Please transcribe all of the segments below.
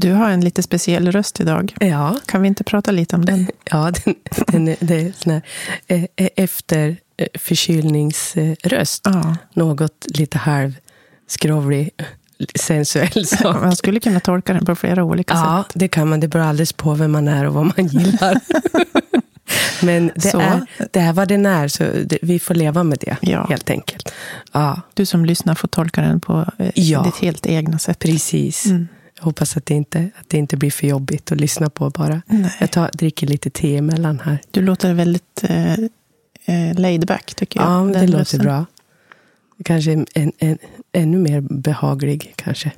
Du har en lite speciell röst idag. Ja. Kan vi inte prata lite om den? Ja, den, den, är- det är sån här eh, eh, efter eh, förkylningsröst. Ja. Något lite halvskrovlig, sensuell sak. Man skulle kunna tolka den på flera olika Ja, sätt. det kan man. Det beror alldeles på vem man är och vad man gillar. Men det Så. är, det är vad den är, så det, vi får leva med det, Ja. helt enkelt. Ja, Du som lyssnar får tolka den på eh, Ja. ditt helt egna sätt. precis. Mm. Jag hoppas att det, inte, att det inte blir för jobbigt att lyssna på bara. Nej. Jag tar, dricker lite te emellan här. Du låter väldigt eh, eh, laid back, tycker jag. Ja, det låter rösten. bra. Kanske en, en, en, ännu mer behaglig, kanske.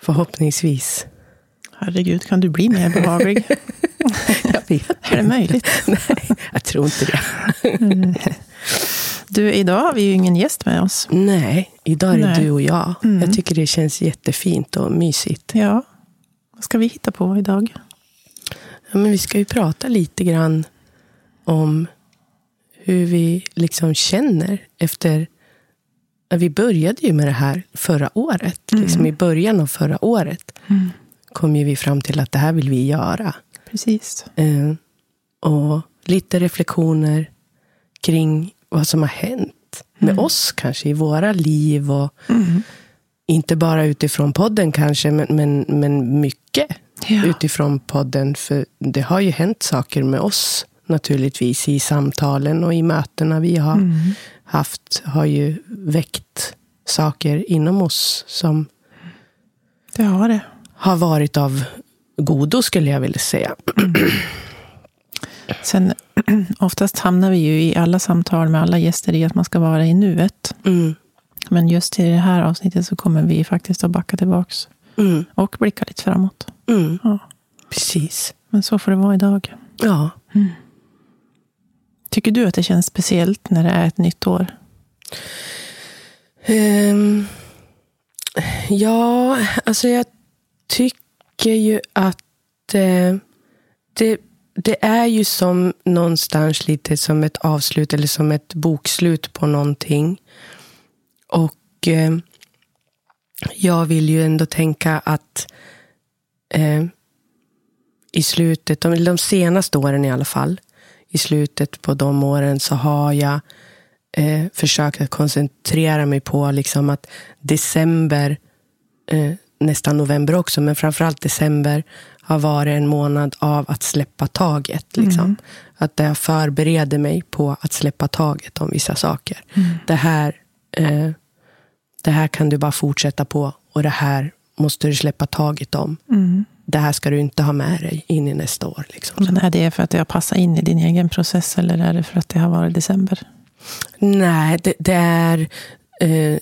Förhoppningsvis. Herregud, kan du bli mer behaglig? Jag vet. är det möjligt? Nej, jag tror inte det. Du, idag har vi ju ingen gäst med oss. Nej, idag är det du och jag. Mm. Jag tycker det känns jättefint och mysigt. Ja, vad ska vi hitta på idag? Ja, men vi ska ju prata lite grann om hur vi liksom känner efter... Vi började ju med det här förra året. Liksom I början av förra året kom ju vi fram till att det här vill vi göra. Precis. Eh, och lite reflektioner kring vad som har hänt med oss kanske i våra liv. Och Inte bara utifrån podden kanske, men, men, men mycket Ja. utifrån podden. För det har ju hänt saker med oss naturligtvis i samtalen och i mötena vi har haft. Har ju väckt saker inom oss som Det har det. har varit av godo skulle jag vilja säga. Sen oftast hamnar vi ju i alla samtal med alla gäster i att man ska vara i nuet. Mm. Men just i det här avsnittet så kommer vi faktiskt att backa tillbaks Mm. och blicka lite framåt. Mm. Ja. Precis. Men så får det vara idag. Ja. Tycker du att det känns speciellt när det är ett nytt år? Ehm, ja, alltså jag tycker ju att eh, det, det är ju som någonstans lite som ett avslut eller som ett bokslut på någonting. Och eh, jag vill ju ändå tänka att eh, i slutet, de, de senaste åren i alla fall, i slutet på de åren så har jag eh, försökt att koncentrera mig på liksom att december, eh, nästan november också, men framförallt december har varit en månad av att släppa taget. Liksom. Att jag förbereder mig på att släppa taget om vissa saker. Det, här, eh, det här kan du bara fortsätta på och det här måste du släppa taget om. Det här ska du inte ha med dig in i nästa år. Liksom. Men är det för att det har passat in i din egen process eller är det för att det har varit december? Nej, det, det är eh,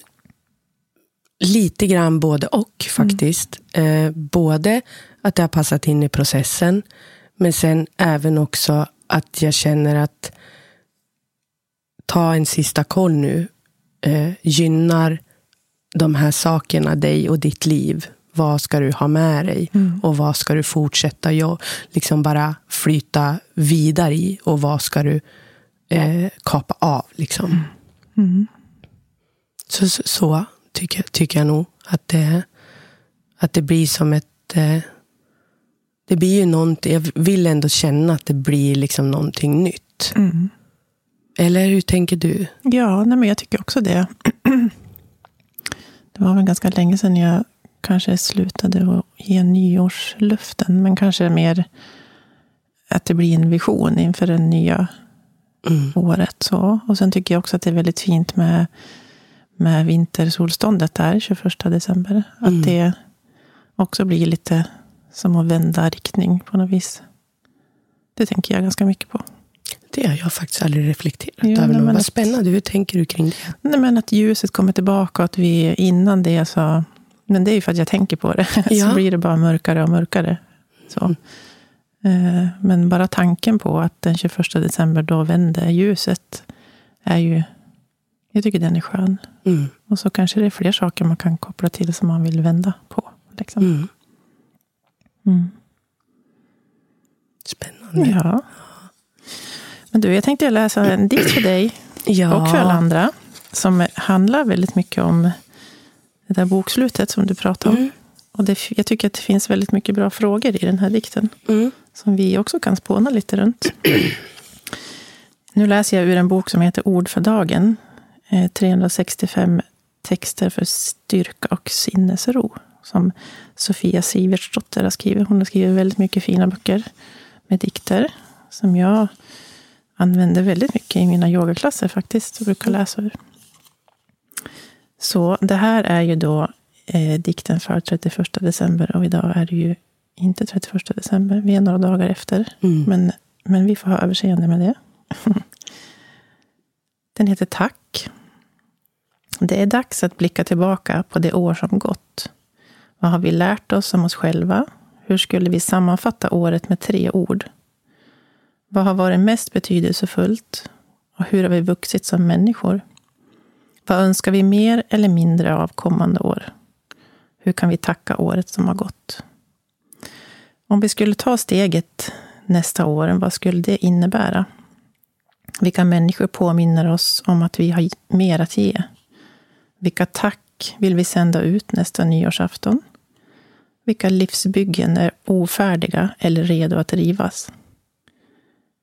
lite grann både och faktiskt. Eh, både att det har passat in i processen, men sen även också att jag känner att ta en sista koll nu eh, gynnar de här sakerna dig och ditt liv. Vad ska du ha med dig? Och vad ska du fortsätta jo- liksom bara flyta vidare i? Och vad ska du eh, kapa av? Liksom. Så, så, så tycker, tycker jag nog att det, att det blir som ett... Eh, det blir ju någonting, jag vill ändå känna att det blir liksom någonting nytt. Eller hur tänker du? Ja, nej, men jag tycker också det. Det var väl ganska länge sedan jag kanske slutade att ge nyårslöften. Men kanske mer att det blir en vision inför det nya Mm. året. Så. Och sen tycker jag också att det är väldigt fint med, med vintersolståndet där, 21 december. Att Mm. det också blir lite som att vända riktning på något vis. Det tänker jag ganska mycket på. Det har jag faktiskt aldrig reflekterat Jo, över. Vad att- spännande. Hur tänker du kring det? Nej, men att ljuset kommer tillbaka och att vi innan det så... Men det är ju för att jag tänker på det. Ja. Så blir det bara mörkare och mörkare. Så. Eh, Men bara tanken på att den 21 december då vänder ljuset är ju... Jag tycker den är skön. Mm. Och så kanske det är fler saker man kan koppla till som man vill vända på. Liksom. Mm. Mm. Spännande. Ja. Men du, jag tänkte läsa en dikt för dig Ja. och för alla andra. Som handlar väldigt mycket om det där bokslutet som du pratade om. Mm. Och det, jag tycker att det finns väldigt mycket bra frågor i den här dikten. Mm. Som vi också kan spåna lite runt. Nu läser jag ur en bok som heter Ord för dagen. Eh, 365 texter för styrka och sinnesro. Som Sofia Sivertsdotter har skrivit. Hon har skrivit väldigt mycket fina böcker med dikter. Som jag använder väldigt mycket i mina yogaklasser faktiskt. Och brukar läsa ur. Så det här är ju då eh, dikten för 31 december. Och idag är det ju inte 31 december. Vi är några dagar efter. Mm. Men, men vi får ha överseende med det. Den heter Tack. Det är dags att blicka tillbaka på det år som gått. Vad har vi lärt oss om oss själva? Hur skulle vi sammanfatta året med tre ord? Vad har varit mest betydelsefullt? Och hur har vi vuxit som människor? Vad önskar vi mer eller mindre av kommande år? Hur kan vi tacka året som har gått? Om vi skulle ta steget nästa år, vad skulle det innebära? Vilka människor påminner oss om att vi har mer att ge? Vilka tack vill vi sända ut nästa nyårsafton? Vilka livsbyggen är ofärdiga eller redo att rivas?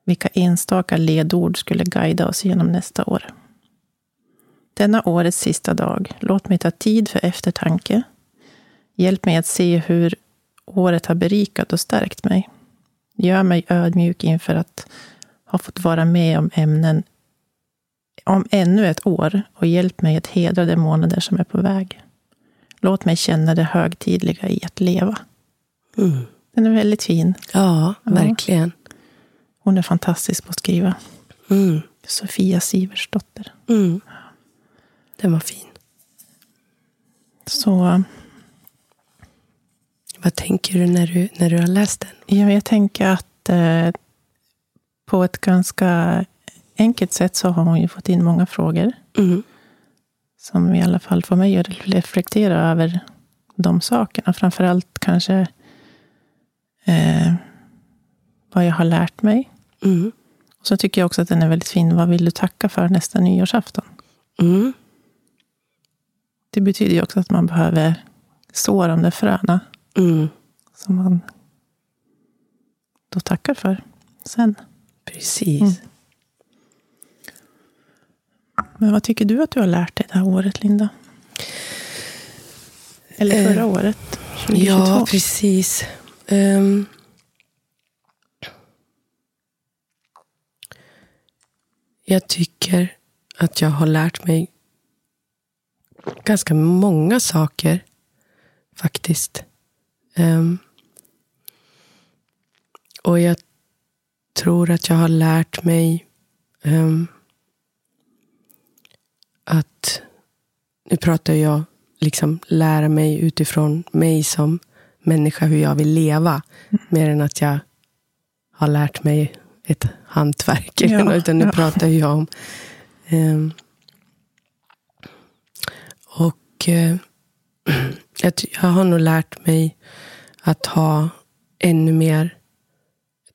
Vilka enstaka ledord skulle guida oss genom nästa år? Denna årets sista dag, låt mig ta tid för eftertanke. Hjälp mig att se hur året har berikat och stärkt mig. Gör mig ödmjuk inför att ha fått vara med om ämnen om ännu ett år och hjälp mig att hedra de månader som är på väg. Låt mig känna det högtidliga i att leva. Mm. Den är väldigt fin. Ja, Ja. verkligen. Hon är fantastisk på att skriva. Mm. Sofia Siversdotter. Mm. Den var fin. Så Vad tänker du när du, när du har läst den? ja, jag tänker att eh, på ett ganska enkelt sätt så har hon ju fått in många frågor. Mm. som i alla fall får mig att reflektera över de sakerna. Framförallt kanske eh, vad jag har lärt mig. Mm. Och så tycker jag också att den är väldigt fin. Vad vill du tacka för nästa nyårsafton? Mm. Det betyder ju också att man behöver så de där fröna Mm. som man då tackar för sen. Precis. Mm. Men vad tycker du att du har lärt dig det här året, Linda? Eller förra Eh, året, 2022? Ja, precis. Ehm. jag tycker att jag har lärt mig ganska många saker faktiskt. Ehm. och jag tror att jag har lärt mig ehm, att, nu pratar jag liksom lära mig utifrån mig som människa hur jag vill leva. Mer än att jag har lärt mig ett hantverk. Ja, utan nu ja. pratar jag om... ehm, och eh, jag, har nog lärt mig att ha ännu mer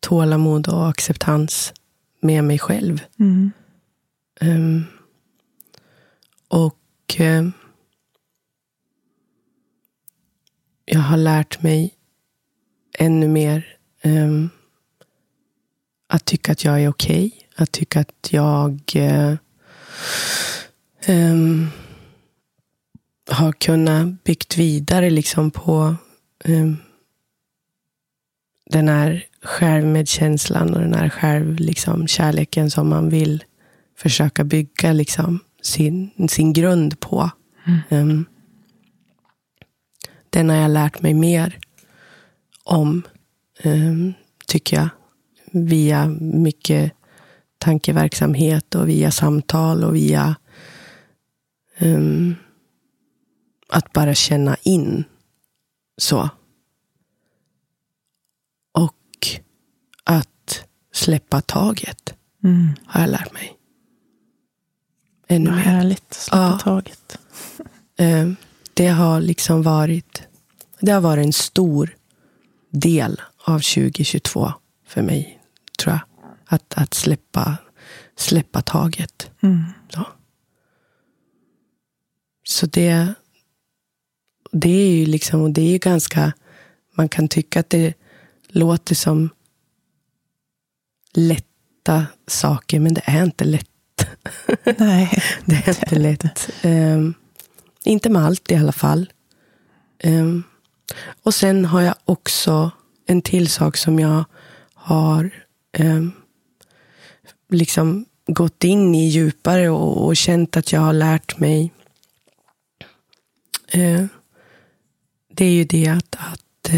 tålamod och acceptans med mig själv. Mm. Ehm, och eh, jag har lärt mig ännu mer eh, att tycka att jag är okej. Att tycka att jag eh, eh har kunnat byggt vidare liksom på eh, den här självmedkänslan och den här självkärleken liksom, som man vill försöka bygga liksom, sin, sin grund på. Ehm, den har jag lärt mig mer om, ehm, tycker jag. Via mycket tankeverksamhet och via samtal och via ehm, att bara känna in. Så. Och släppa taget, Mm. har jag lärt mig. Ännu Vad mer. härligt. Släppa Ja. taget. Eh, det har liksom varit, det har varit en stor del av 2022 för mig, tror jag. Att, att släppa, släppa taget. Mm. Ja. Så det, det är ju liksom, och det är ju ganska, man kan tycka att det låter som lätta saker, men det är inte lätt. Nej. Det är inte lätt. Ehm, inte med allt i alla fall. Ehm, och sen har jag också en till sak som jag har ehm, liksom gått in i djupare och, och känt att jag har lärt mig. Eh, det är ju det att, att,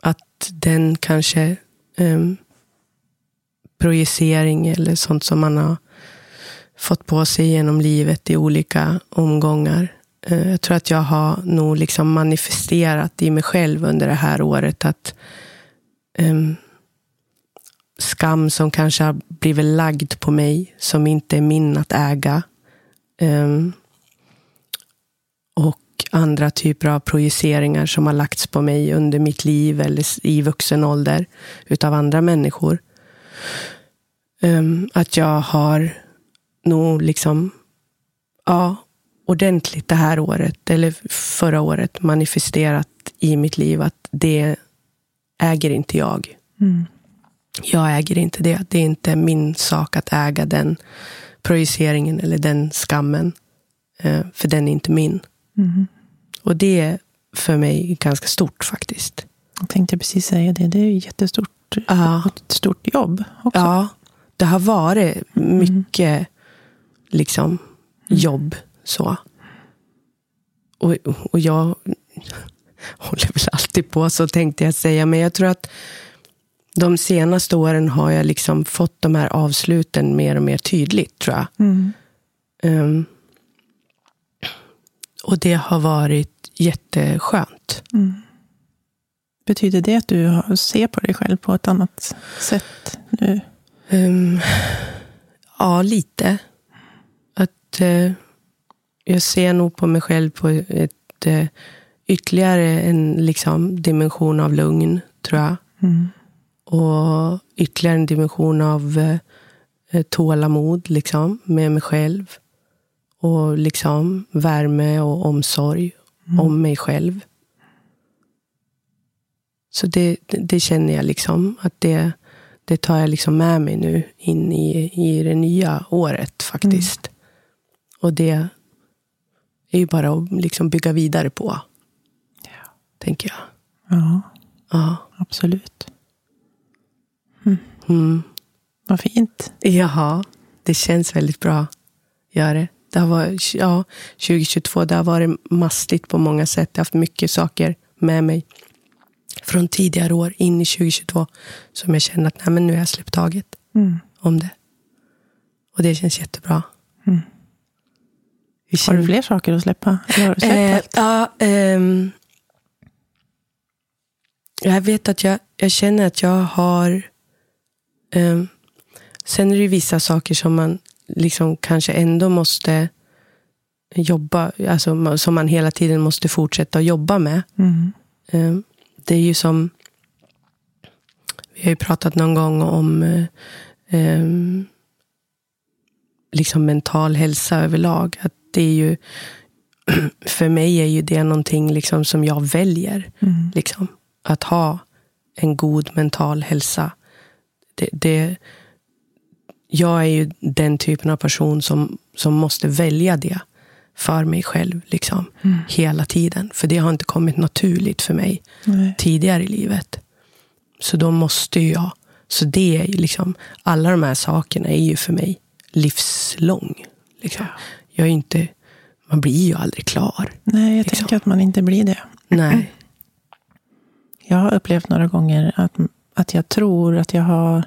att den kanske ehm, projicering eller sånt som man har fått på sig genom livet i olika omgångar. Eh, jag tror att jag har nog liksom manifesterat i mig själv under det här året att um, skam som kanske har blivit lagd på mig, som inte är min att äga. Um, och andra typer av projiceringar som har lagts på mig under mitt liv eller i vuxen ålder utav andra människor. Ehm, att jag har nog liksom, ja, ordentligt det här året, eller förra året, manifesterat i mitt liv att det äger inte jag. Mm. Jag äger inte det. Det är inte min sak att äga den projiceringen eller den skammen. Eh, För den är inte min. Mm. Och det är för mig ganska stort faktiskt. Jag tänkte precis säga det. Det är ju jättestort. Ja. Ett stort jobb också. Ja, det har varit mycket liksom jobb. så. Och, och jag håller väl alltid på så tänkte jag säga. Men jag tror att de senaste åren har jag liksom fått de här avsluten mer och mer tydligt tror jag. Mm. Ehm, och det har varit jätteskönt. Mm. Betyder det att du ser på dig själv på ett annat sätt nu? Um, ja, lite. Att eh, jag ser nog på mig själv på ett eh, ytterligare en liksom, dimension av lugn, tror jag. Mm. Och ytterligare en dimension av eh, tålamod liksom, med mig själv. Och liksom värme och omsorg om mig själv. Så det, det, känner jag liksom att det, det tar jag liksom med mig nu in i, i det nya året faktiskt. Och det är ju bara att liksom bygga vidare på. Tänker jag. Ja, Ja. absolut. Mm. Vad fint. Jaha, det känns väldigt bra. Gör det. Det har varit, ja, 2022 det har varit mastigt på många sätt. Jag har haft mycket saker med mig från tidigare år in i 2022 som jag känner att nej, men nu har jag släppt taget Mm. om det. Och det känns jättebra. Mm. Har du fler saker att släppa? Eller har du släppt Eh, ja, ehm, jag vet att jag, jag känner att jag har... ehm, sen är det vissa saker som man liksom kanske ändå måste jobba, alltså som man hela tiden måste fortsätta att jobba med. Mm. Det är ju som, vi har ju pratat någon gång om eh, ehm, liksom mental hälsa överlag. Att det är ju, för mig är ju det någonting liksom som jag väljer. Mm. Liksom, att ha en god mental hälsa. Det, det, jag är ju den typen av person som, som måste välja det för mig själv. Liksom, Hela tiden. För det har inte kommit naturligt för mig Nej. tidigare i livet. Så då måste jag. Så det är liksom, alla de här sakerna är ju för mig livslång. Liksom. Jag är inte, man blir ju aldrig klar. Nej, jag Liksom. tänker att man inte blir det. Nej. Jag har upplevt några gånger att, att jag tror att jag har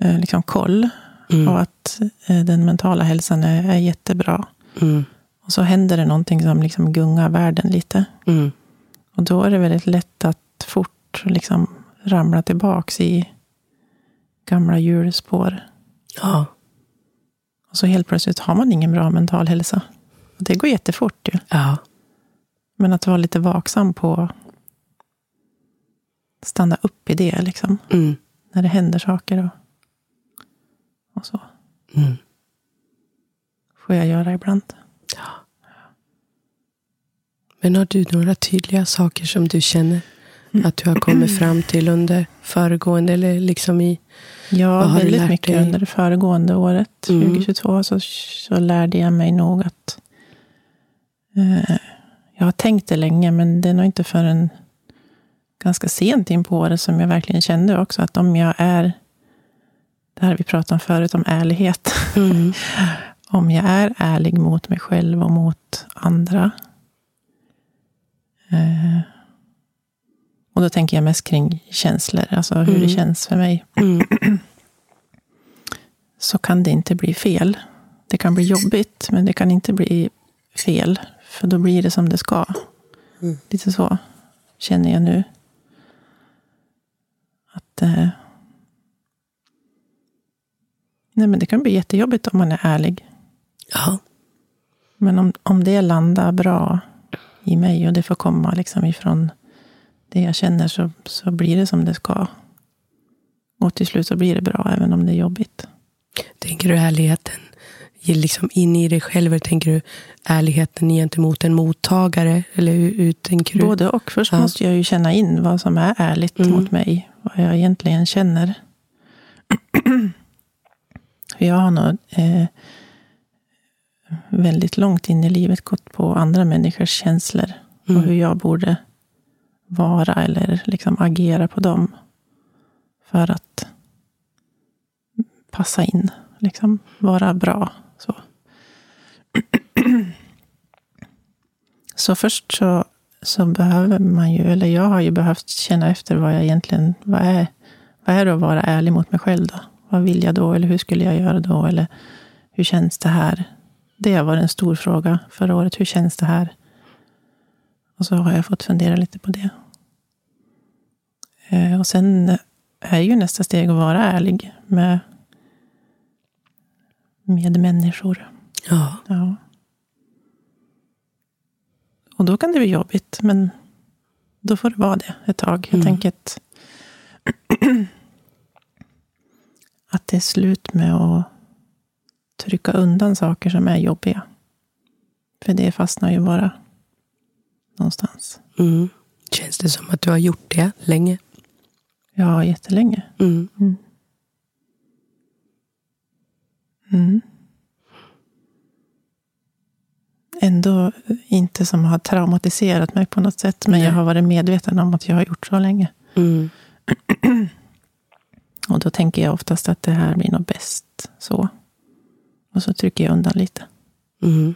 eh, liksom koll. Mm. Och att eh, den mentala hälsan är, är jättebra. Mm. Och så händer det någonting som liksom gungar världen lite. Mm. Och då är det väldigt lätt att fort liksom ramla tillbaks i gamla hjulspår. Ja. Och så helt plötsligt har man ingen bra mental hälsa. Och det går jättefort ju. Ja. Men att vara lite vaksam på stanna upp i det, liksom. Mm. När det händer saker och, och så. Mm. Får jag göra ibland. Men har du några tydliga saker som du känner att du har kommit fram till under föregående eller liksom i Ja, väldigt mycket dig? under det föregående året, Mm. 2022, så, så lärde jag mig nog att eh, jag har tänkt det länge, men det är nog inte förrän ganska sent in på året som jag verkligen kände också att om jag är, det här vi pratat om förut, om ärlighet. Mm. om jag är ärlig mot mig själv och mot andra. Eh, och då tänker jag mest kring känslor, alltså hur Mm. det känns för mig. Mm. Så kan det inte bli fel. Det kan bli jobbigt, men det kan inte bli fel. För då blir det som det ska. Mm. Lite så känner jag nu. Att... Eh, nej, men det kan bli jättejobbigt om man är ärlig. Ja. Men om, om det landar bra i mig och det får komma liksom ifrån det jag känner så, så blir det som det ska. Och till slut så blir det bra, även om det är jobbigt. Tänker du ärligheten liksom in i dig själv? Eller tänker du ärligheten gentemot en mottagare? Eller hur, tänker du? Både och. Först Ja. måste jag ju känna in vad som är ärligt Mm. mot mig. Vad jag egentligen känner. Jag har nog eh, väldigt långt in i livet gått på andra människors känslor. Och Mm. hur jag borde vara eller liksom agera på dem. För att passa in. Liksom vara bra. Så, så först så, så behöver man ju, eller jag har ju behövt känna efter vad jag egentligen, vad är, vad är det att vara ärlig mot mig själv då? Vad vill jag då? Eller hur skulle jag göra då? Eller hur känns det här? Det varit en stor fråga förra året. Hur känns det här? Och så har jag fått fundera lite på det. Eh, Och sen är ju nästa steg att vara ärlig med, med människor. Ja. Ja. Och då kan det bli jobbigt, men då får det vara det ett tag. Jag Mm. tänker att, att det är slut med att trycka undan saker som är jobbiga. För det fastnar ju bara någonstans. Mm. Känns det som att du har gjort det länge? Ja, jättelänge. Mm. Mm. Ändå inte som har traumatiserat mig på något sätt. Men Nej. jag har varit medveten om att jag har gjort så länge. Mm. Och då tänker jag oftast att det här blir nog bäst så. Och så trycker jag undan lite. Mm.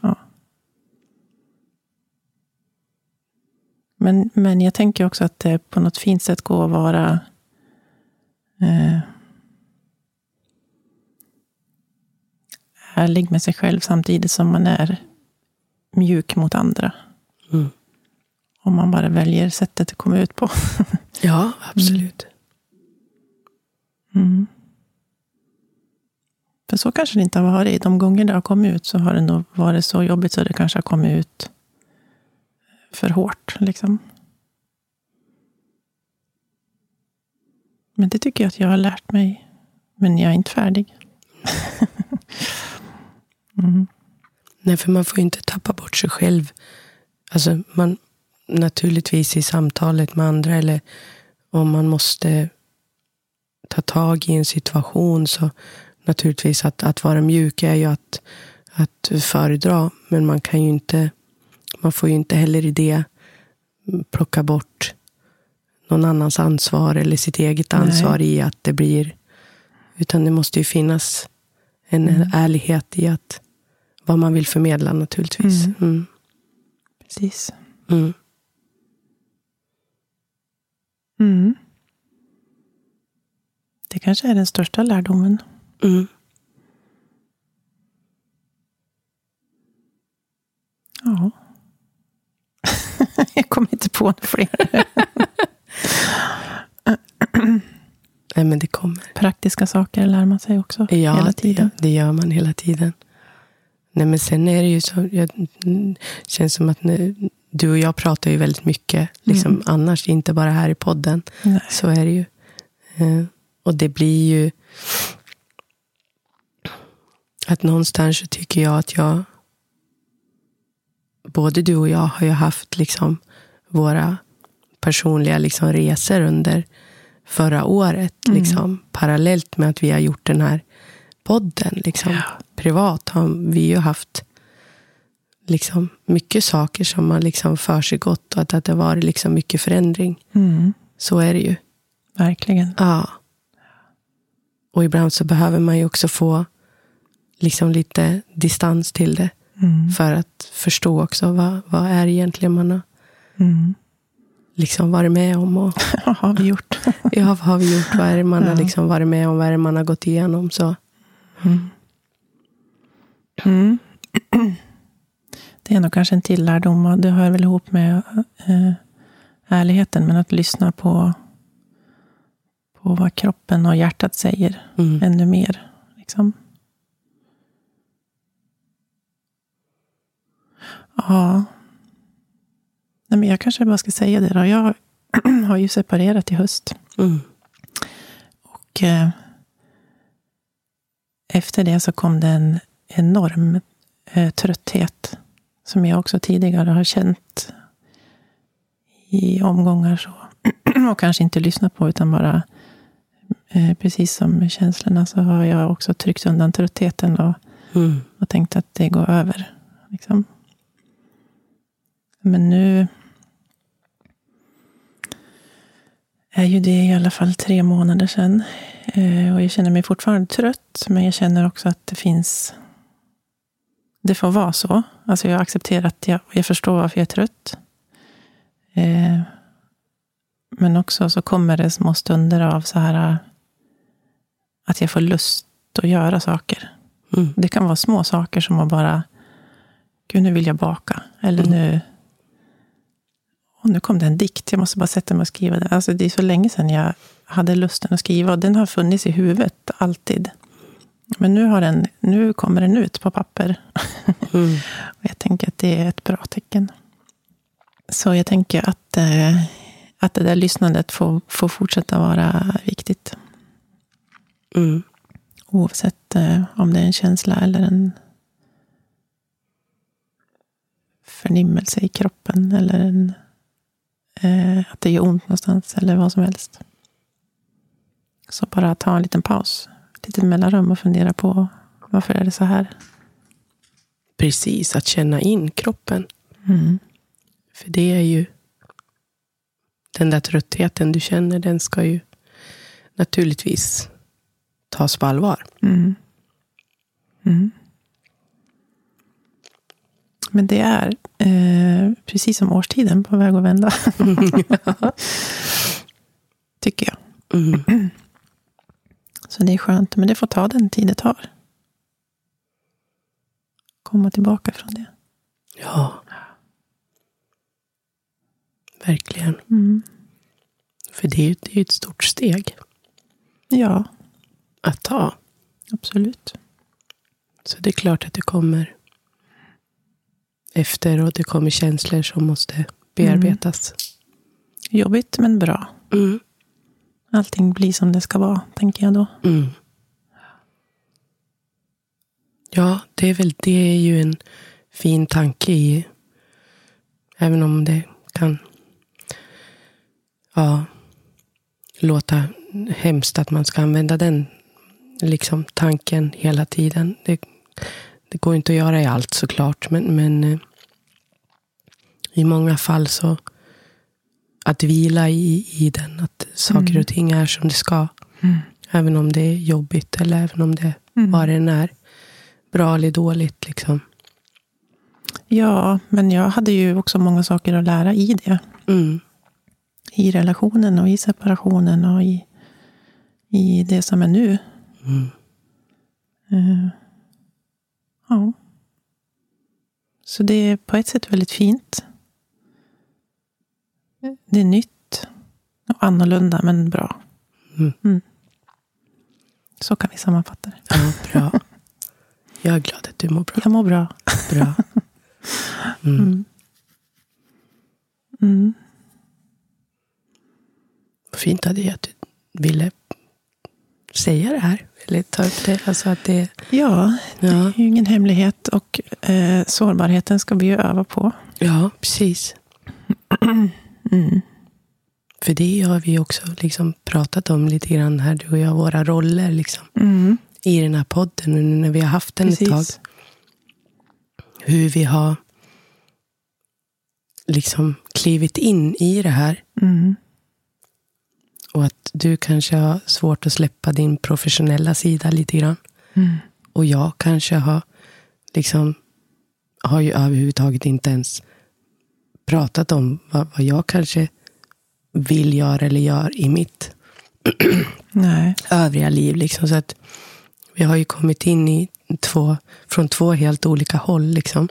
Men, men jag tänker också att det på något fint sätt går att vara eh, ärlig med sig själv samtidigt som man är mjuk mot andra. Mm. Om man bara väljer sättet att komma ut på. Ja, absolut. Mm. För så kanske det inte har varit. De gånger det har kommit ut så har det nog varit så jobbigt så det kanske har kommit ut för hårt. Liksom. Men det tycker jag att jag har lärt mig. Men jag är inte färdig. mm. Nej, för man får ju inte tappa bort sig själv. Alltså, man, naturligtvis i samtalet med andra eller om man måste ta tag i en situation så naturligtvis att, att vara mjuk är ju att, att föredra. Men man kan ju inte, man får ju inte heller i det plocka bort någon annans ansvar eller sitt eget Nej. ansvar i att det blir. Utan det måste ju finnas en Mm. ärlighet i att vad man vill förmedla naturligtvis. Mm. Mm. Precis. Mm. Mm. Det kanske är den största lärdomen. Mm. Ja. jag kommer inte på några fler. Nej, men det kommer. Praktiska saker lär man sig också Ja, hela tiden. Det, det gör man hela tiden. Nej, men sen är det ju så. Jag, känns som att nu, du och jag pratar ju väldigt mycket. Liksom, Mm. Annars, inte bara här i podden. Nej. Så är det ju. Eh, och det blir ju... Att någonstans så tycker jag att jag... Både du och jag har ju haft liksom våra personliga liksom resor under förra året. Mm. Liksom, parallellt med att vi har gjort den här podden. Liksom. Ja. Privat har vi ju haft liksom, mycket saker som har liksom försiggått och att, att det har varit liksom mycket förändring. Mm. Så är det ju. Verkligen. Ja. Och ibland så behöver man ju också få liksom lite distans till det. Mm. För att förstå också vad, vad är egentligen man har Mm. liksom varit med om. Och, Vad har vi gjort? ja, vad har vi gjort? Vad är det man har Ja. liksom varit med om? Vad är det man har gått igenom? Så. Mm. Mm. Det är nog kanske en till lärdom. och Det hör väl ihop med eh, ärligheten. Men att lyssna på, på vad kroppen och hjärtat säger Mm. ännu mer. Liksom. Ja. Nej, men jag kanske bara ska säga det då. Jag har ju separerat i höst. Mm. Och eh, efter det så kom det en enorm eh, trötthet. Som jag också tidigare har känt i omgångar. så. och kanske inte lyssnat på utan bara eh, precis som med känslorna så har jag också tryckt undan tröttheten och, Mm. och tänkt att det går över. Liksom. Men nu är ju det i alla fall tre månader sedan. Eh, och jag känner mig fortfarande trött, men jag känner också att det finns... Det får vara så. Alltså jag accepterar att jag, jag förstår varför jag är trött. Eh, men också så kommer det små stunder av så här eh, att jag får lust att göra saker. Mm. Det kan vara små saker som att bara, gud nu vill jag baka. Eller nu, och nu kom det en dikt, jag måste bara sätta mig och skriva den. Alltså det är så länge sedan jag hade lusten att skriva och den har funnits i huvudet alltid. Men nu, har den, nu kommer den ut på papper. Mm. Och jag tänker att det är ett bra tecken. Så jag tänker att, eh, att det där lyssnandet får, får fortsätta vara viktigt. Mm. Oavsett eh, om det är en känsla eller en förnimmelse i kroppen. Eller en, eh, att det gör ont någonstans. Eller vad som helst. Så bara ta en liten paus. Ett litet mellanrum och fundera på varför är det så här. Precis, att känna in kroppen. Mm. För det är ju den där tröttheten du känner, den ska ju naturligtvis tas på allvar. Mm. Mm. Men det är eh, precis som årstiden på väg att vända. Tycker jag. Mm. Så det är skönt. Men det får ta den tid det tar. Komma tillbaka från det. Ja. Verkligen. Mm. För det är ju ett stort steg Ja, att ta. absolut. Så det är klart att det kommer efter och det kommer känslor som måste bearbetas. Jobbigt men bra. Mm. Allting blir som det ska vara, tänker jag då. Mm. Ja, det är väl det är ju en fin tanke i. Även om det kan ja, låta hemskt att man ska använda den liksom, tanken hela tiden. Det, det går inte att göra i allt såklart. Men, men eh, i många fall så att vila i, i den. Att saker Mm. och ting är som det ska. Mm. Även om det är jobbigt eller även om det Mm. vad det än är. Bra eller dåligt. Liksom. Ja, men jag hade ju också många saker att lära i det. Mm. I relationen och i separationen och i, i det som är nu. Mm. Ja. Så det är på ett sätt väldigt fint. Det är nytt och annorlunda, men bra. Mm. Mm. Så kan vi sammanfatta det. Ja, bra. Jag är glad att du mår bra. Jag mår bra. bra. Mm. Mm. Vad fint av dig att du ville säga det här. Eller ta upp det. Alltså att det Ja, det ja, är ju ingen hemlighet. Och eh, sårbarheten ska vi ju öva på. ja, precis. Mm. För det har vi också liksom pratat om lite grann här, du och jag, våra roller liksom, Mm. i den här podden. Nu när vi har haft den ett tag. Precis. Hur vi har liksom klivit in i det här. Mm. Och att du kanske har svårt att släppa din professionella sida lite grann. Mm. Och jag kanske har liksom har ju överhuvudtaget inte ens pratat om vad, vad jag kanske vill göra eller gör i mitt Nej. övriga liv. Liksom. Så att vi har ju kommit in i två, från två helt olika håll. Liksom.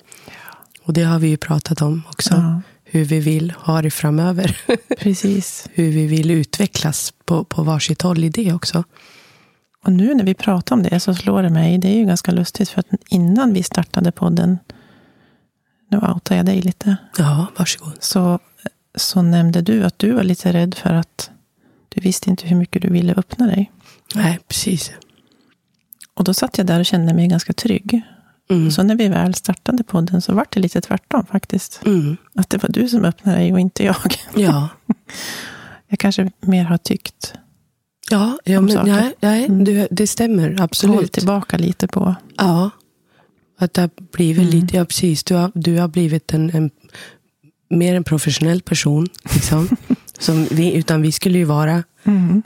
Och det har vi ju pratat om också. Ja, Hur vi vill ha det framöver. precis. Hur vi vill utvecklas på, på varsitt håll i det också. Och nu när vi pratar om det så slår det mig, det är ju ganska lustigt för att innan vi startade podden, nu outar jag dig lite, Ja, varsågod. så, så nämnde du att du var lite rädd för att du visste inte hur mycket du ville öppna dig. Nej, precis. Och då satt jag där och kände mig ganska trygg. Mm. Så när vi väl startade podden så var det lite tvärtom faktiskt. Mm. Att det var du som öppnade dig och inte jag. Ja, Jag kanske mer har tyckt, ja, ja men, saker. nej, nej Mm. du, det stämmer absolut. tillbaka lite på. Ja, att det har blivit Mm. lite, ja precis. Du har, du har blivit en, en mer en professionell person. Liksom, som vi, utan vi skulle ju vara, Mm.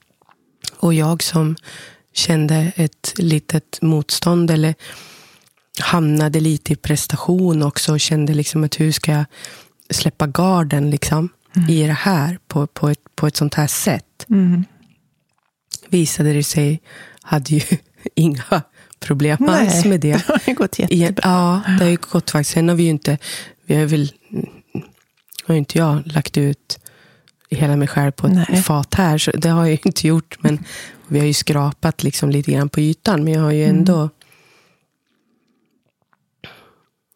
och jag som kände ett litet motstånd eller hamnade lite i prestation också och kände liksom att hur ska jag släppa garden liksom, i det här på, på, ett, på ett sånt här sätt. Mm. Visade det sig, hade ju inga problem alls Nej. med det. Det har ju gått jättebra. ja, det har ju gått faktiskt. Sen har vi ju inte, vi har väl, har ju inte jag lagt ut hela mig själv på ett Nej. fat här. Så det har jag ju inte gjort. Men vi har ju skrapat liksom lite grann på ytan. Men jag har ju Mm. ändå... Ja,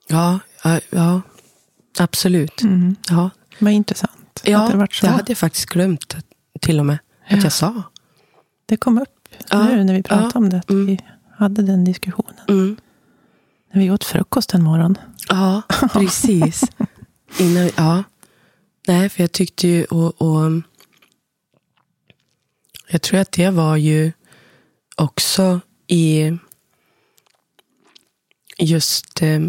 ja, ja, absolut. Mm. Ja, Vad intressant ja det varit så. det hade jag faktiskt glömt till och med Ja. att jag sa. Det kom upp Ja, nu när vi pratade ja, om det. Att mm. Vi hade den diskussionen. Mm. När vi åt frukost en morgon. Ja, precis. Innan, ja. Nej, för jag tyckte ju, och, och jag tror att det var ju också i just eh,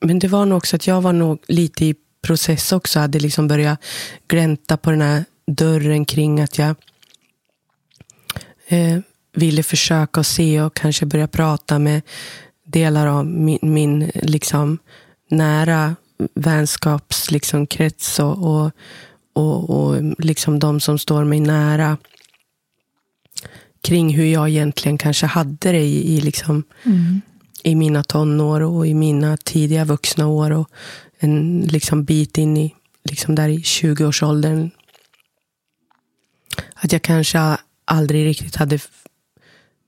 men det var nog också att jag var nog lite i process också. Hade liksom börjat glänta på den här dörren kring att jag eh, ville försöka se och kanske börja prata med delar av min, min liksom, nära vänskapskrets liksom, krets och, och, och, och liksom de som står mig nära kring hur jag egentligen kanske hade det i, i, liksom, mm i mina tonår och i mina tidiga vuxna år och en liksom, bit in i liksom där i 20-årsåldern. Att jag kanske aldrig riktigt hade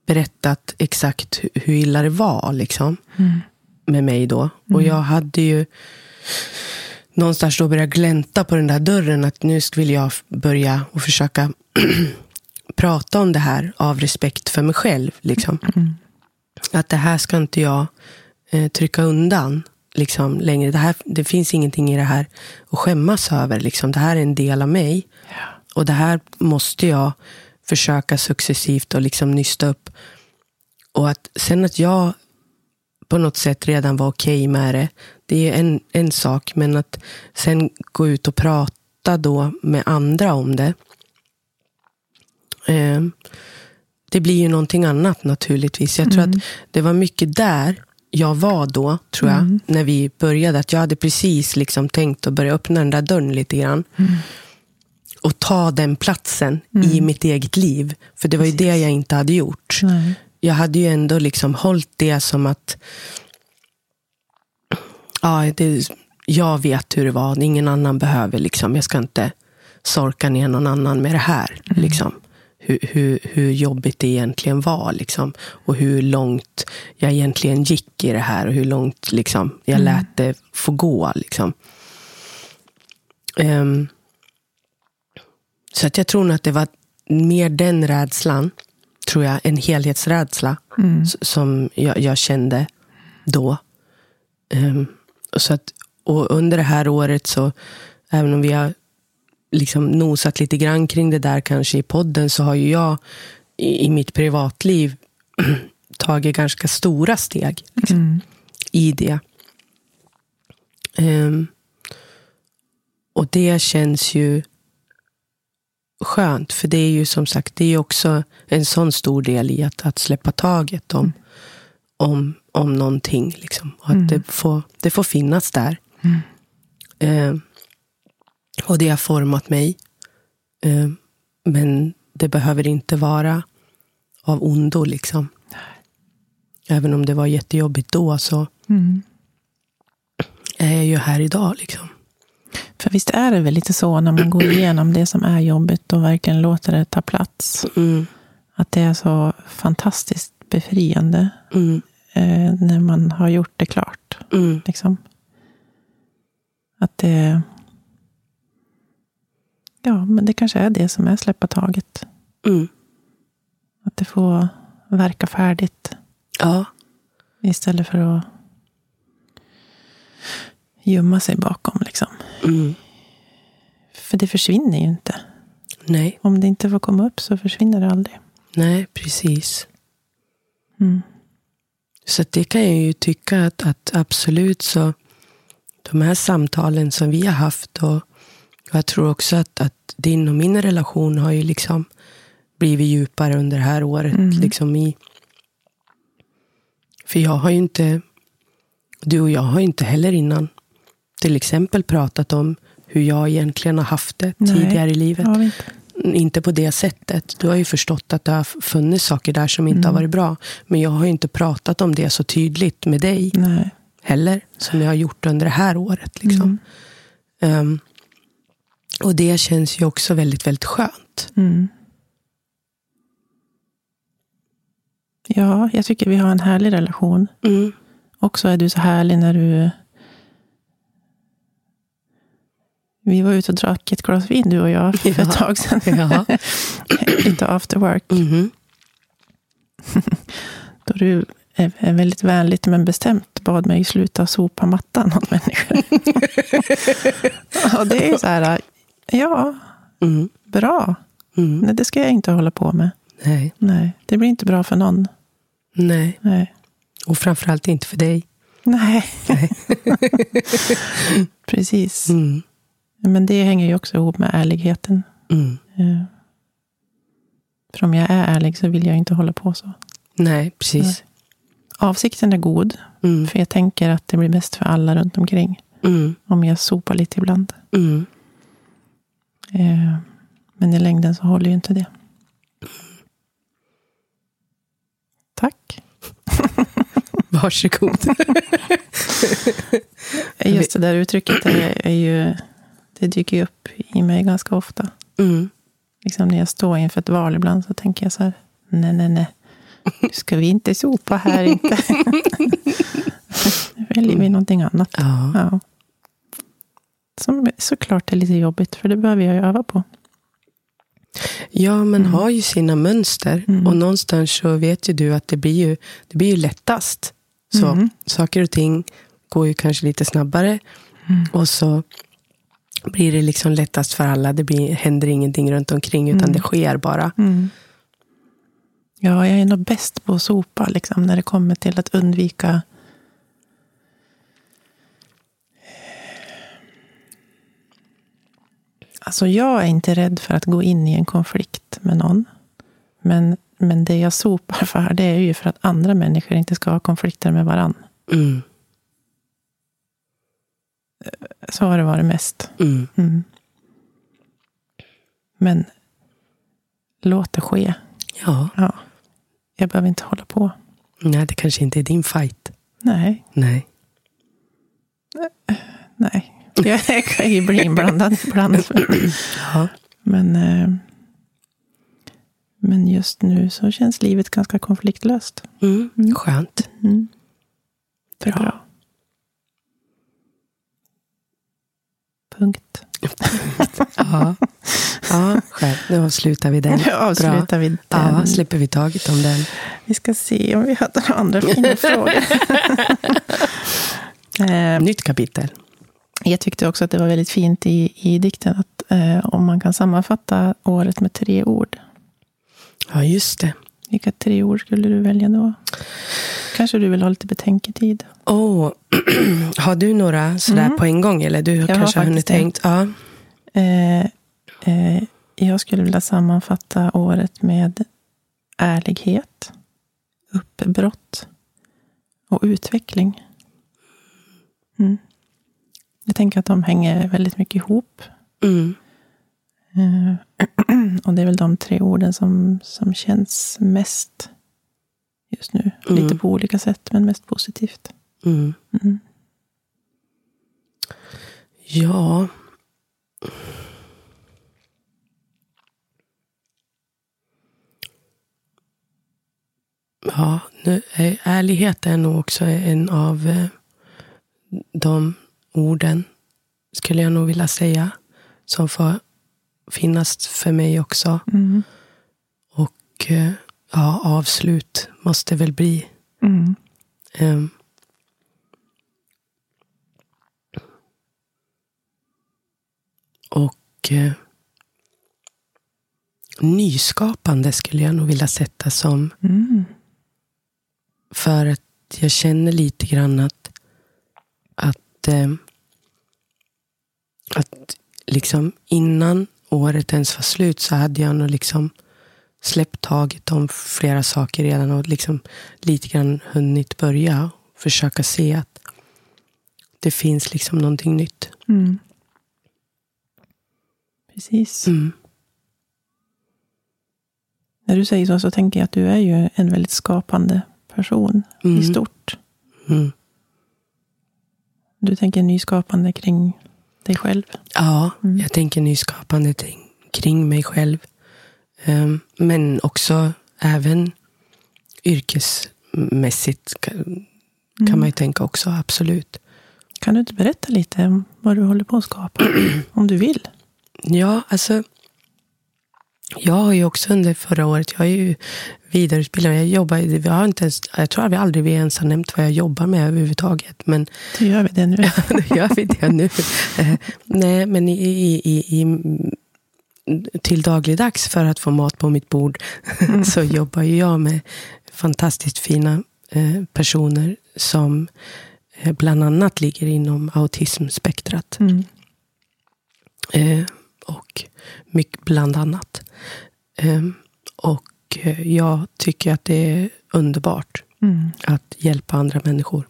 berättat exakt hu- hur illa det var liksom, med mig då. Och jag hade ju någonstans då börjat glänta på den där dörren att nu vill jag börja och försöka prata om det här av respekt för mig själv. Liksom. Att det här ska inte jag eh, trycka undan liksom, längre. Det, här, det finns ingenting i det här att skämmas över. Liksom. Det här är en del av mig. Och det här måste jag försöka successivt och liksom nysta upp. Och att sen att jag på något sätt redan var okej med det, det är en, en sak. Men att sen gå ut och prata då med andra om det. Eh, det blir ju någonting annat naturligtvis. Jag tror att det var mycket där jag var då, tror jag, när vi började. Att jag hade precis liksom tänkt att börja öppna den där dörren lite grann. Och ta den platsen i mitt eget liv. För det var ju det jag inte hade gjort. Nej. Jag hade ju ändå liksom hållit det som att ja, det, jag vet hur det var. Ingen annan behöver. Liksom. Jag ska inte sorka ner någon annan med det här. Liksom. Hur, hur, hur jobbigt det egentligen var. Liksom. Och hur långt jag egentligen gick i det här. Och hur långt liksom, jag Mm. lät det få gå. Liksom. Ehm, så att jag tror nog att det var mer den rädslan, tror jag, en helhetsrädsla Mm. som jag, jag kände då. Och, så att, och under det här året, så även om vi har liksom nosat lite grann kring det där kanske i podden, så har ju jag i, i mitt privatliv tagit ganska stora steg liksom, Mm. i det. Ehm, och det känns ju skönt, för det är ju som sagt, det är också en sån stor del i att, att släppa taget om, om, om någonting. Liksom. Och att Mm. det, får, det får finnas där. Mm. Och det har format mig. Ehm, men det behöver inte vara av ondo. Liksom. Även om det var jättejobbigt då, så Mm. är jag ju här idag. Liksom. För visst är det väl lite så när man går igenom det som är jobbigt och verkligen låter det ta plats. Mm, Att det är så fantastiskt befriande mm, eh, när man har gjort det klart. mm, Liksom. Att det... Ja, men det kanske är det som är släppa taget. mm. Att det får verka färdigt Ja, istället för att gömma sig bakom. Liksom. mm. För det försvinner ju inte. nej, Om det inte får komma upp så försvinner det aldrig. nej, precis. Mm. Så det kan jag ju tycka att, att absolut så, de här samtalen som vi har haft och jag tror också att, att din och min relation har ju liksom blivit djupare under det här året. Mm. Liksom i, för jag har ju inte, du och jag har ju inte heller innan till exempel pratat om hur jag egentligen har haft det Nej. tidigare i livet. Inte. Inte på det sättet. Du har ju förstått att det har funnits saker där som inte har varit bra. Men jag har ju inte pratat om det så tydligt med dig Nej. heller. Som jag har gjort under det här året. Liksom. Ehm, och det känns ju också väldigt, väldigt skönt. Mm. Ja, jag tycker vi har en härlig relation. Mm. Också är du så härlig när du... Vi var ute och drack ett glas vin, du och jag, för Ja. ett tag sedan. Ja. Lite after work. Mhm. Då du är väldigt vänligt men bestämt bad mig sluta sopa mattan åt människor. och det är så här, ja, Mm. bra. Mm. Nej, det ska jag inte hålla på med. Nej. Nej, det blir inte bra för någon. Nej. Nej. Och framförallt inte för dig. Nej. Precis. Mm. Men det hänger ju också ihop med ärligheten. Mm. Eh, För om jag är ärlig så vill jag inte hålla på så. Nej, precis. Avsikten är god, Mm. för jag tänker att det blir bäst för alla runt omkring. Mm. Om jag sopar lite ibland. Eh, Men i längden så håller ju inte det. Tack. Varsågod. Just det där uttrycket är, är ju, det dyker ju upp i mig ganska ofta. Mm. Liksom när jag står inför ett val ibland så tänker jag så här, nej, nej, nej. Nu ska vi inte sopa här inte. Nu väljer vi någonting annat. Ja. Ja. Som såklart är lite jobbigt, för det behöver jag ju öva på. Ja, man har ju sina mönster. Mm. Och någonstans så vet ju du att det blir ju, det blir ju lättast. Så Mm. saker och ting går ju kanske lite snabbare. Mm. Och så blir det liksom lättast för alla. Det blir, händer ingenting runt omkring utan Mm. det sker bara. Mm. Ja, jag är nog bäst på att sopa liksom, när det kommer till att undvika Alltså jag är inte rädd för att gå in i en konflikt med någon. Men, men det jag sopar för, det är ju för att andra människor inte ska ha konflikter med varann. Mm. Så har det varit mest. Mm. Mm. Men låt det ske. Ja, Ja. Jag behöver inte hålla på. nej, det kanske inte är din fight. Nej, Nej. nej. Jag kan ju bli inblandad ibland. Ja. Men, eh, Men just nu så känns livet ganska konfliktlöst. Mm. Skönt. Mm. Det är Bra. bra. Punkt. Ja. ja, skönt. Nu avslutar vi den. Nu avslutar vi den. Ja, släpper vi taget om den. Vi ska se om vi hade några andra fina frågor. Eh, Nytt kapitel. Jag tyckte också att det var väldigt fint i, i dikten att eh, om man kan sammanfatta året med tre ord. Ja, just det. Vilka tre ord skulle du välja då? Kanske du vill ha lite betänketid? Åh, har du några sådär Mm. på en gång? Eller du har kanske har hunnit tänkt? Ja. Eh, eh, jag skulle vilja sammanfatta året med ärlighet, uppbrott och utveckling. Mm. Jag tänker att de hänger väldigt mycket ihop. Mm. Eh, och det är väl de tre orden som, som känns mest just nu. Mm. Lite på olika sätt, men mest positivt. Mm. Mm. Ja. Ja, nu, är- ärlighet är nog också en av eh, de orden, skulle jag nog vilja säga, som får finnas för mig också. Mm. Och eh, ja, avslut måste väl bli. Mm. ehm, och eh, nyskapande skulle jag nog vilja sätta som Mm. För att jag känner lite grann att, att, eh, att liksom innan året ens var slut så hade jag nog liksom släppt taget om flera saker redan och liksom lite grann hunnit börja försöka se att det finns liksom någonting nytt. Mm. Precis. Mm. När du säger så, så tänker jag att du är ju en väldigt skapande person Mm. i stort. Mm. Du tänker nyskapande kring dig själv. Ja, Mm. jag tänker nyskapande kring mig själv. Ehm, men också även yrkesmässigt kan, kan Mm. man ju tänka också, absolut. Kan du inte berätta lite om vad du håller på att skapa? om du vill. Ja, alltså. Jag har ju också under förra året, jag är ju vidareutbildad. Jag jobbar, vi har inte ens, jag tror att vi aldrig vi ens har nämnt vad jag jobbar med överhuvudtaget. Men Då gör vi det nu. nu gör vi det nu. Eh, Nej, men i, i, i, i, till dagligdags för att få mat på mitt bord så jobbar ju jag med fantastiskt fina eh, personer som eh, bland annat ligger inom autismspektrat. Mm. Eh, och mycket bland annat. Eh, och eh, jag tycker att det är underbart Mm. att hjälpa andra människor.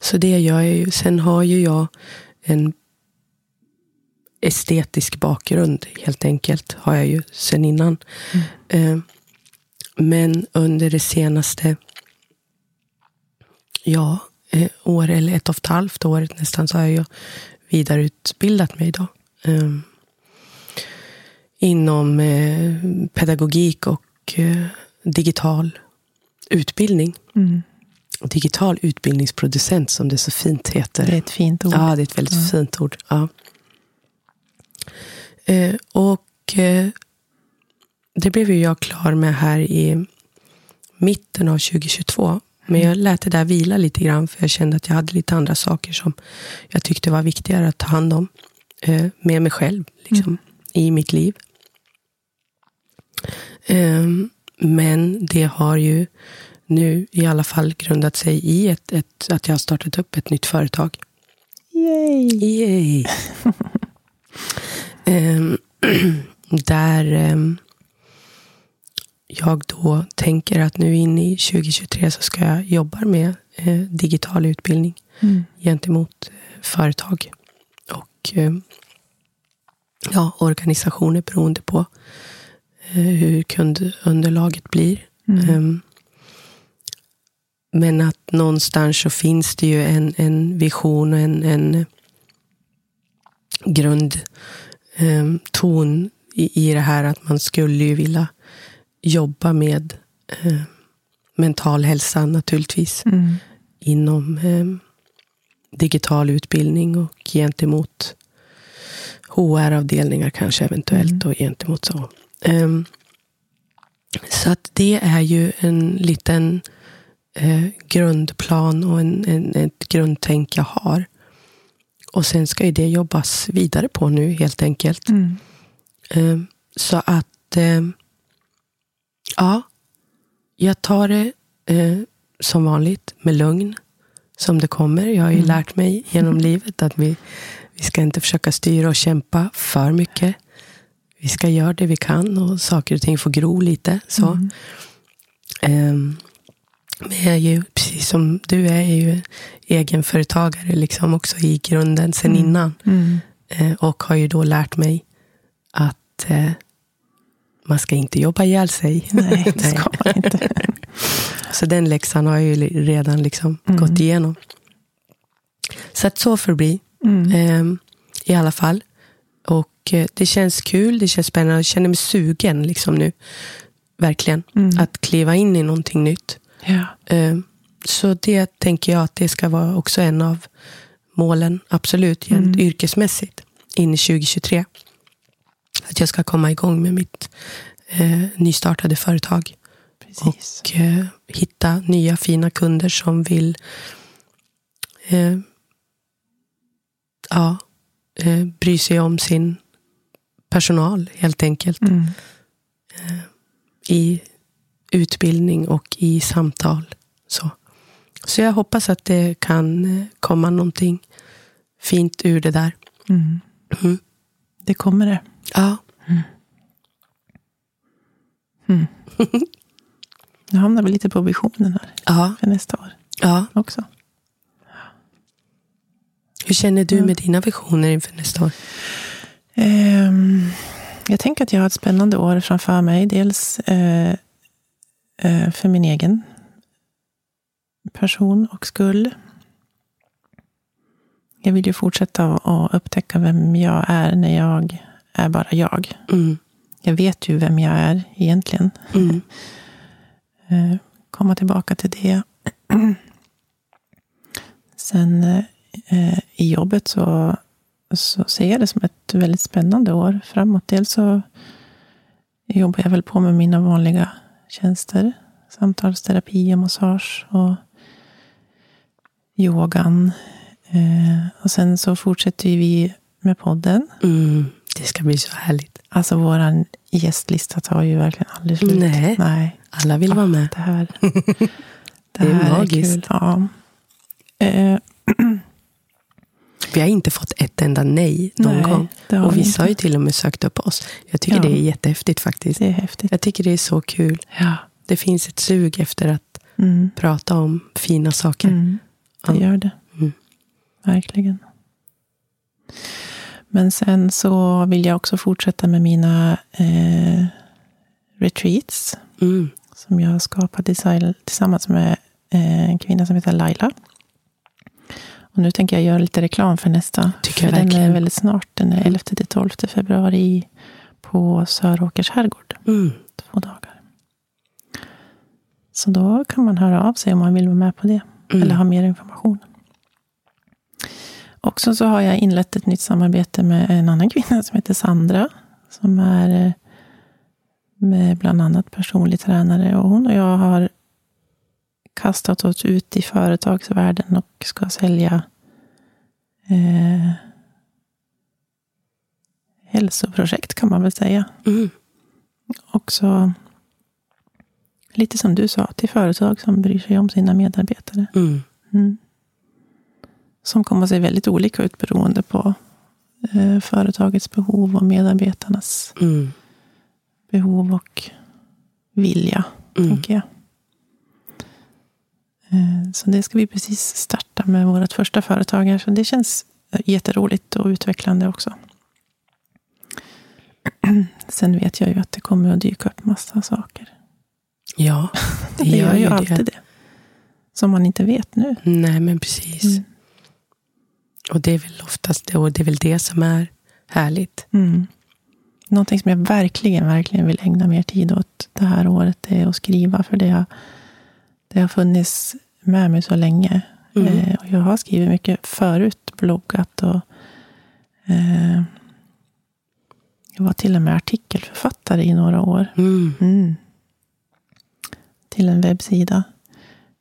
Så det gör jag ju. Sen har ju jag en estetisk bakgrund helt enkelt. Har jag ju sen innan. Eh, men under det senaste ja, eh, år eller ett och ett halvt året nästan så har jag vidareutbildat mig då. Inom eh, pedagogik och eh, digital utbildning. Mm. Digital utbildningsproducent som det så fint heter. Det är ett fint ord. Ja, det är ett väldigt fint ord. Ja. Eh, och det blev ju jag klar med här i mitten av 2022. Men jag lät det där vila lite grann för jag kände att jag hade lite andra saker som jag tyckte var viktigare att ta hand om med mig själv liksom, i mitt liv. Ehm, men det har ju nu i alla fall grundat sig i ett, ett, att jag har startat upp ett nytt företag. Yay! Yay. Ehm, där ehm, jag då tänker att nu in i 2023 så ska jag jobba med eh, digital utbildning Mm. gentemot eh, företag och ja, organisationer beroende på eh, hur kundunderlaget blir. Mm. Ehm, men att någonstans så finns det ju en, en vision och en, en grundton i, i det här att man skulle ju vilja jobba med eh, mental hälsa naturligtvis. Mm. Inom eh, digital utbildning och gentemot HR-avdelningar kanske eventuellt Mm. och gentemot så. Ehm, så att det är ju en liten eh, grundplan och en, en, ett grundtänk jag har. Och sen ska ju det jobbas vidare på nu helt enkelt. Mm. Eh, Så att, eh, ja, jag tar det eh, som vanligt med lugn, som det kommer. Jag har ju Mm. lärt mig genom livet att vi, vi ska inte försöka styra och kämpa för mycket. Vi ska göra det vi kan och saker och ting får gro lite. Så. Mm. Ehm, men jag är ju, precis som du är, är ju egenföretagare liksom också i grunden sen Mm. innan. Mm. Eh, och har ju då lärt mig att eh, man ska inte jobba ihjäl sig. Nej, det ska man inte. Så den läxan har jag ju redan liksom Mm. gått igenom. Så att så förbli. Mm. Eh, I alla fall. Och eh, det känns kul, det känns spännande. Jag känner mig sugen liksom nu. Verkligen. Mm. Att kliva in i någonting nytt. Ja. Eh, Så det tänker jag att det ska vara också en av målen, absolut, Mm. yrkesmässigt, in i 2023. Att jag ska komma igång med mitt eh, nystartade företag. Precis. Och eh, hitta nya fina kunder som vill eh, ja, eh, bry sig om sin personal helt enkelt. Mm. I utbildning och i samtal. Så, så jag hoppas att det kan eh, komma någonting fint ur det där. Mm. Mm. Det kommer det. Ja, Nu hamnar vi lite på visionen här ja, för nästa år ja. också. Hur känner du med dina visioner inför nästa år? Ehm, jag tänker att jag har ett spännande år framför mig. Dels eh, eh, för min egen person och skull. Jag vill ju fortsätta att upptäcka vem jag är när jag är bara jag. Mm. Jag vet ju vem jag är egentligen. Mm. Eh, komma tillbaka till det. Sen eh, i jobbet så, så ser jag det som ett väldigt spännande år framåt. Dels så jobbar jag väl på med mina vanliga tjänster. Samtalsterapi och massage och yogan. Eh, och sen så fortsätter vi med podden. Mm. Det ska bli så härligt. Alltså våran gästlista tar ju verkligen aldrig slut. Nej. Nej. Alla vill vara med. Det här, det är här magiskt. kul. Ja. Eh, Vi har inte fått ett enda nej någon nej, gång. Och vi vissa har ju inte. till och med sökt upp oss. Jag tycker Ja. det är jättehäftigt faktiskt. Det är häftigt. Jag tycker det är så kul. Ja. Det finns ett sug efter att Mm. prata om fina saker. Mm. Det Ja. gör det. Mm. Verkligen. Men sen så vill jag också fortsätta med mina eh, retreats. Mm. Som jag design, tillsammans med eh, en kvinna som heter Laila. Och nu tänker jag göra lite reklam för nästa. Tycker för jag den är verkligen. väldigt snart. Den är 11-12 februari på Söråkers herrgård. Mm. Två dagar. Så då kan man höra av sig om man vill vara med på det. Mm. Eller ha mer information. Också så har jag inlett ett nytt samarbete med en annan kvinna som heter Sandra. Som är eh, med bland annat personlig tränare. Och hon och jag har kastat oss ut i företagsvärlden och ska sälja eh, hälsoprojekt kan man väl säga. Mm. Också lite som du sa, till företag som bryr sig om sina medarbetare. Mm. Mm. Som kommer att se väldigt olika ut beroende på eh, företagets behov och medarbetarnas Mm. behov och vilja, Mm. tänker jag. Eh, så det ska vi precis starta med vårt första företag här. Så det känns jätteroligt och utvecklande också. Sen vet jag ju att det kommer att dyka upp massa saker. Ja, det, Det gör ju det. alltid det. Som man inte vet nu. Nej, men precis. Mm. Och det är väl oftast det, och det är väl det som är härligt. Mm. någonting som jag verkligen, verkligen vill ägna mer tid åt det här året, är att skriva. För det har, det har funnits med mig så länge. Mm. Eh, och jag har skrivit mycket förut, bloggat och eh, jag var till och med artikelförfattare i några år. Mm. Mm. Till en webbsida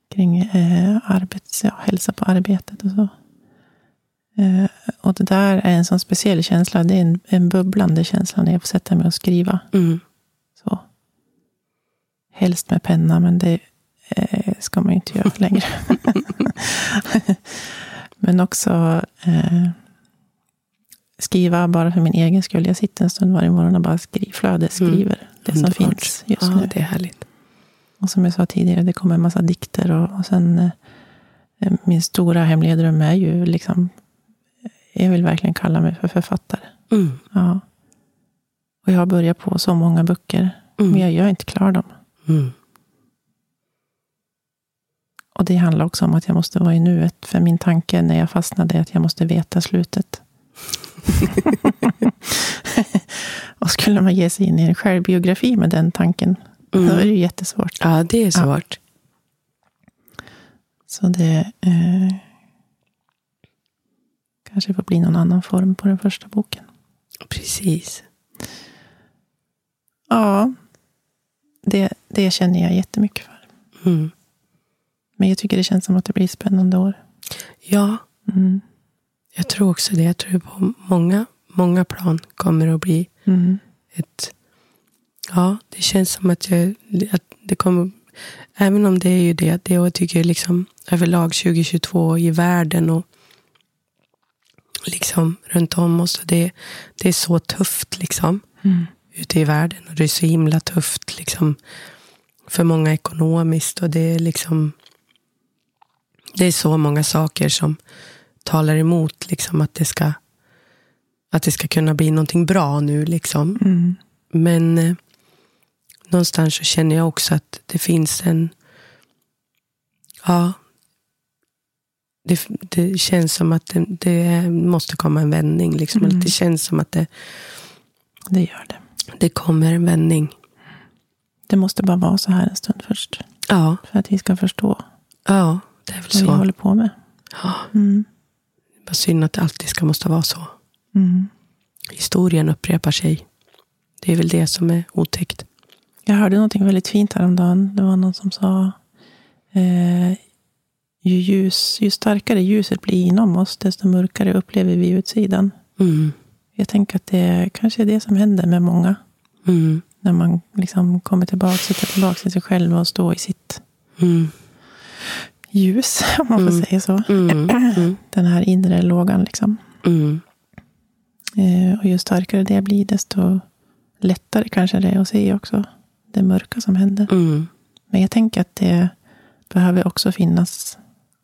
kring eh, arbets, ja, hälsa på arbetet och så. Eh, och det där är en sån speciell känsla. Det är en, en bubblande känsla när jag får sätta mig och skriva. Mm. Så. Helst med penna, men det eh, ska man ju inte göra längre. men också eh, skriva bara för min egen skull. Jag sitter en stund varje morgon och bara skriver, flödesskriver det som Underbart. finns just ja, nu. det är härligt. Och som jag sa tidigare, det kommer en massa dikter. Och, och sen eh, min stora hemliga dröm är ju liksom, jag vill verkligen kalla mig för författare. Mm. Ja. Och jag har börjat på så många böcker, Mm. men jag gör inte klar dem. Mm. Och det handlar också om att jag måste vara i nuet. För min tanke när jag fastnade är att jag måste veta slutet. och skulle man ge sig in i en självbiografi med den tanken, då är det Mm. ju jättesvårt. Ja, det är svårt. Så det eh, kanske får bli någon annan form på den första boken. Precis. Ja, det, det känner jag jättemycket för. Mm. Men jag tycker det känns som att det blir spännande år. Ja, Mm. jag tror också det. Jag tror på många, många plan kommer att bli Mm. ett... Ja, det känns som att, jag, att det kommer... Även om det är ju det, det jag tycker liksom överlag 2022 i världen och liksom runt om oss. Det, det är så tufft liksom Mm. ute i världen. Och det är så himla tufft liksom för många ekonomiskt. Och det är liksom det är så många saker som talar emot liksom att det ska att det ska kunna bli någonting bra nu. liksom. Mm. Men eh, någonstans så känner jag också att det finns en... Ja. Det, det känns som att det, det måste komma en vändning. Liksom. Mm. Det känns som att det, Det gör det. det kommer en vändning. Det måste bara vara så här en stund först. Ja, För att vi ska förstå ja det är väl vad vi så. håller på med. Ja, Mm. vad synd att det alltid ska måste vara så. Mm. Historien upprepar sig. Det är väl det som är otäckt. Jag hörde någonting väldigt fint häromdagen. Det var någon som sa eh, ju, ljus, ju starkare ljuset blir inom oss, desto mörkare upplever vi utsidan. Mm. Jag tänker att det kanske är det som händer med många. Mm. När man liksom kommer tillbaka, sitter tillbaka till sig själv och står i sitt Mm. Ljus, om man får Mm. säga så. Mm. Mm. Den här inre lågan. Liksom. Mm. Eh, och ju starkare det blir, desto lättare kanske det är att se också det mörka som händer. Mm. Men jag tänker att det behöver också finnas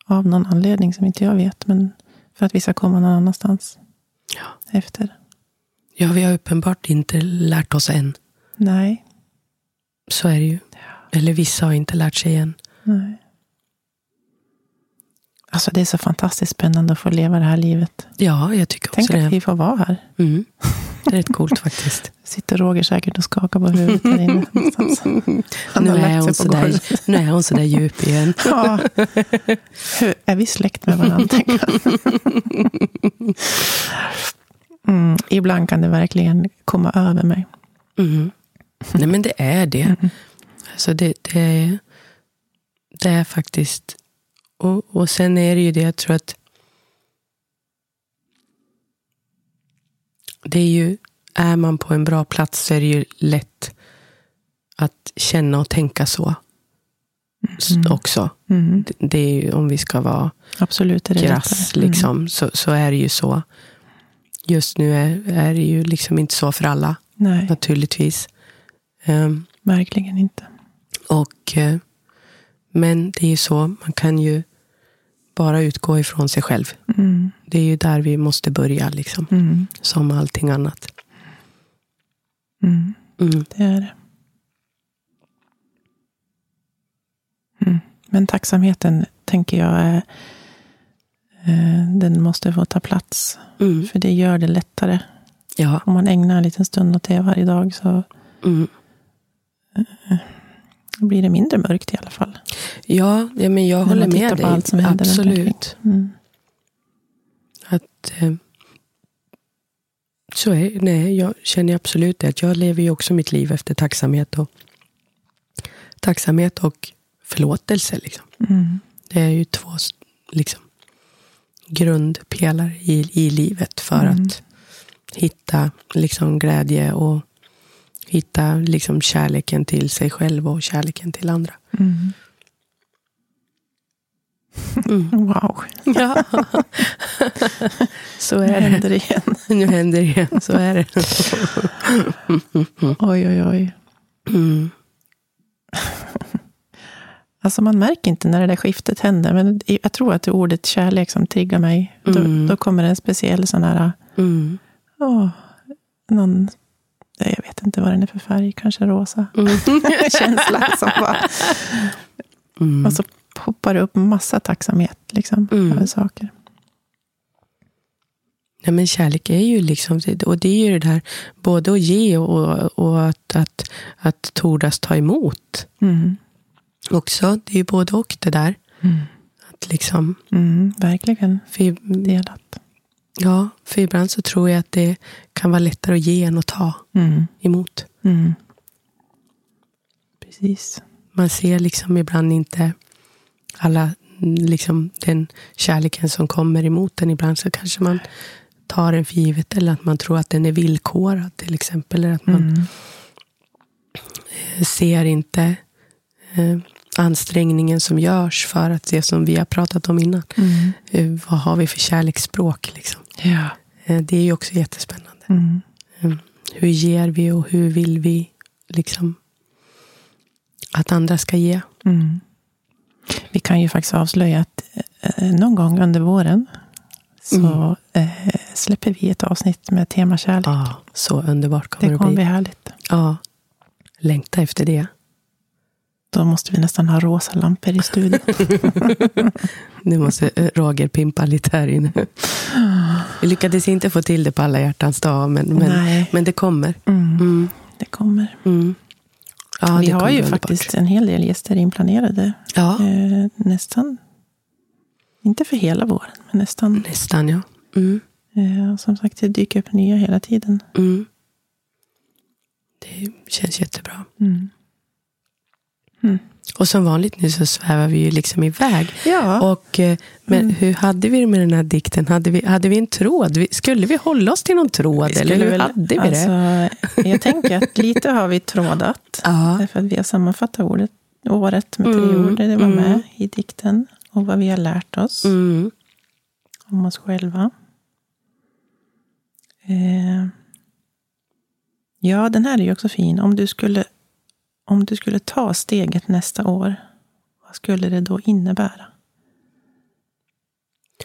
av någon anledning som inte jag vet. Men för att vi ska komma någon annanstans Ja. efter. ja, vi har uppenbart inte lärt oss än. Nej. Så är det ju. Eller vissa har inte lärt sig än. Nej. Alltså det är så fantastiskt spännande att få leva det här livet. Ja, jag tycker Tänk också att det. vi får vara här. Mm. Det är rätt coolt faktiskt. Sitter Roger säkert och skakar på huvudet där inne. nu, är hon så där, nu är hon så där djup igen. Ja. Hur, är vi släkt med varandra? Mm, ibland kan det verkligen komma över mig. Mm. Nej, men det är det. Alltså det, det, är, det är faktiskt... Och, och sen är det ju det, jag tror att det är ju, är man på en bra plats så är det ju lätt att känna och tänka så Mm. också. Mm. Det, är ju, om vi ska vara Absolut är det krass. Mm. liksom, så, så är det ju så. Just nu är, är det ju liksom inte så för alla, Nej, naturligtvis. Ehm, verkligen inte. och, eh, men det är ju så, man kan ju bara utgå ifrån sig själv. Mm. Det är ju där vi måste börja, liksom, Mm. som allting annat. Mm. Mm. Det är det. Mm. Men tacksamheten, tänker jag, är, eh, den måste få ta plats. Mm. För det gör det lättare. Ja. Om man ägnar en liten stund åt det varje dag så Mm. blir det mindre mörkt i alla fall. Ja, ja, men jag När håller man med på dig. allt som händer Absolut. Mm. Att, eh, så är, nej, jag känner absolut det. Att jag lever ju också mitt liv efter tacksamhet och, tacksamhet och förlåtelse. Liksom. Mm. Det är ju två liksom, grundpelare i, i livet för Mm. att hitta liksom, glädje och hitta liksom, kärleken till sig själv och kärleken till andra. Mm. Mm. Wow, Ja, så är det. händer det igen. Nu händer det igen. Så är det. Oj, oj, oj. Mm. Alltså man märker inte när det där skiftet händer, men jag tror att det ordet kärlek som triggar mig. Mm. Då, då kommer det en speciell sån här, Mm. åh, någon, jag vet inte vad den är för färg, kanske rosa. Mm. Känsla som bara, Mm. och så poppar upp massa tacksamhet liksom, Mm. över saker. Ja, men kärlek är ju liksom, och det är ju det där, både att ge och, och att, att, att tordas ta emot. Mm. Också, det är ju både och det där. Mm. Att liksom, Mm, verkligen för, delat. ja, för ibland så tror jag att det kan vara lättare att ge än att ta Mm. emot. Mm. Precis. Man ser liksom ibland inte alla, liksom den kärleken som kommer emot den. Ibland så kanske man tar den för givet eller att man tror att den är villkorad till exempel. Eller att man Mm. ser inte eh, ansträngningen som görs för att det som vi har pratat om innan. Mm. Eh, vad har vi för kärleksspråk? Liksom? Ja. Eh, det är ju också jättespännande. Mm. Eh, hur ger vi och hur vill vi liksom, att andra ska ge? Mm. Vi kan ju faktiskt avslöja att eh, någon gång under våren så eh, släpper vi ett avsnitt med tema kärlek. Ja, så underbart kommer det det, kommer bli. bli härligt. Ja, längta efter det. Då måste vi nästan ha rosa lampor i studion. Nu måste eh, Roger pimpa lite här inne. Vi lyckades inte få till det på alla hjärtans dag, men, men, men det kommer. Mm. Mm, Det kommer. mm. Ja, vi har ju faktiskt en hel del gäster inplanerade. Ja, Eh, nästan, inte för hela våren, men nästan. nästan ja. Mm, Eh, som sagt, det dyker upp nya hela tiden. mm. Det känns jättebra. Mm. Och som vanligt nu så svävar vi ju liksom iväg. Ja, Och, eh, men Mm. hur hade vi det med den här dikten? Hade vi, hade vi en tråd? Skulle vi hålla oss till någon tråd? Eller hur väl- hade vi det? alltså, Jag tänker att lite har vi trådat. Ja. Därför att vi har sammanfattat ordet, året med tre Mm, ord. Det var mm. med i dikten. Och vad vi har lärt oss Mm. om oss själva. Eh, ja, den här är ju också fin. Om du, skulle, om du skulle ta steget nästa år, vad skulle det då innebära?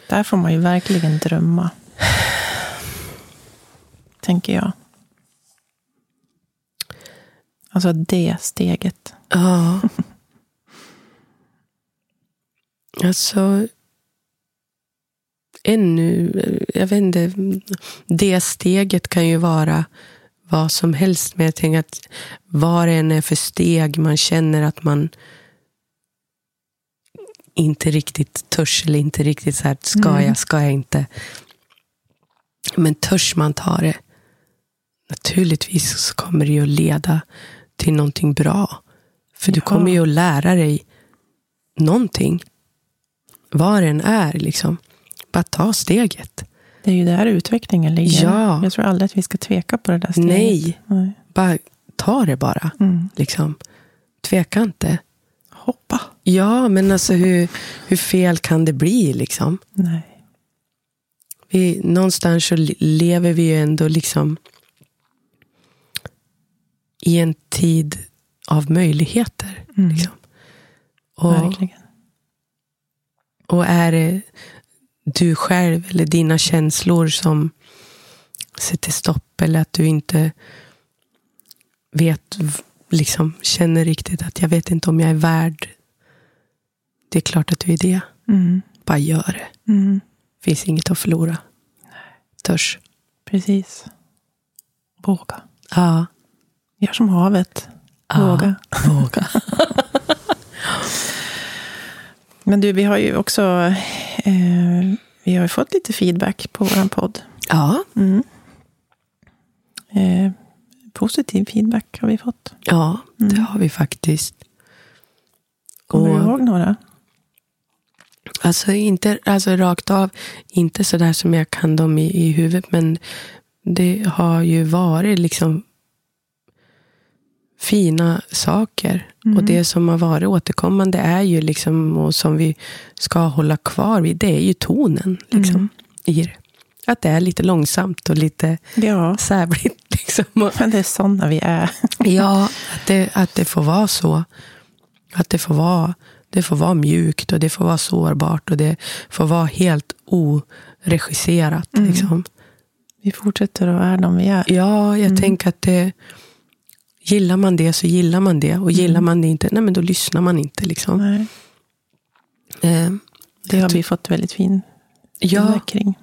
Där får man ju verkligen drömma. Tänker jag. Alltså det steget. Ja. alltså, ännu, jag vet inte, det steget kan ju vara vad som helst. Men jag tänker att vad det än är för steg man känner att man inte riktigt törs eller inte riktigt så här, ska Mm. jag, ska jag inte. Men törs man ta det, naturligtvis så kommer det ju att leda till någonting bra. För du Ja. kommer ju att lära dig någonting. Vad det än är, liksom. Bara ta steget. Det är ju där utvecklingen ligger. Ja. Jag tror aldrig att vi ska tveka på det där steget. Nej, Nej. bara ta det bara. Mm. Liksom. Tveka inte. Hoppa. Ja, men alltså hur, hur fel kan det bli? liksom? Nej. Vi, någonstans så le- lever vi ju ändå liksom i en tid av möjligheter. Mm. Liksom. Och, Verkligen. och är det du själv eller dina känslor som sätter stopp eller att du inte vet, liksom känner riktigt att jag vet inte om jag är värd. Det är klart att du är det. Mm. Bara gör det. Mm. Finns inget att förlora. Törs. Precis. Våga. Ja. Gör som havet. Våga. Våga. Men du, vi har ju också eh, vi har ju fått lite feedback på vår podd. Ja. Mm. Eh, positiv feedback har vi fått. Ja, Mm. det har vi faktiskt. Kommer Och- du ihåg några? Alltså, inte, alltså rakt av, inte sådär som jag kan dem i, i huvudet, men det har ju varit liksom fina saker. Mm. Och det som har varit återkommande är ju liksom, och som vi ska hålla kvar vid, det är ju tonen liksom, Mm. i det. Att det är lite långsamt och lite Ja, sävligt. Liksom. Men det är sådana vi är. Ja, att det, att det får vara så. Att det får vara, det får vara mjukt och det får vara sårbart och det får vara helt oregisserat. Mm. Liksom. Vi fortsätter att vara de vi är. Ja, jag Mm. tänker att det, gillar man det så gillar man det. Och gillar Mm. man det inte, nej men då lyssnar man inte. Liksom. Eh, det har vi fått väldigt fin ja, kring.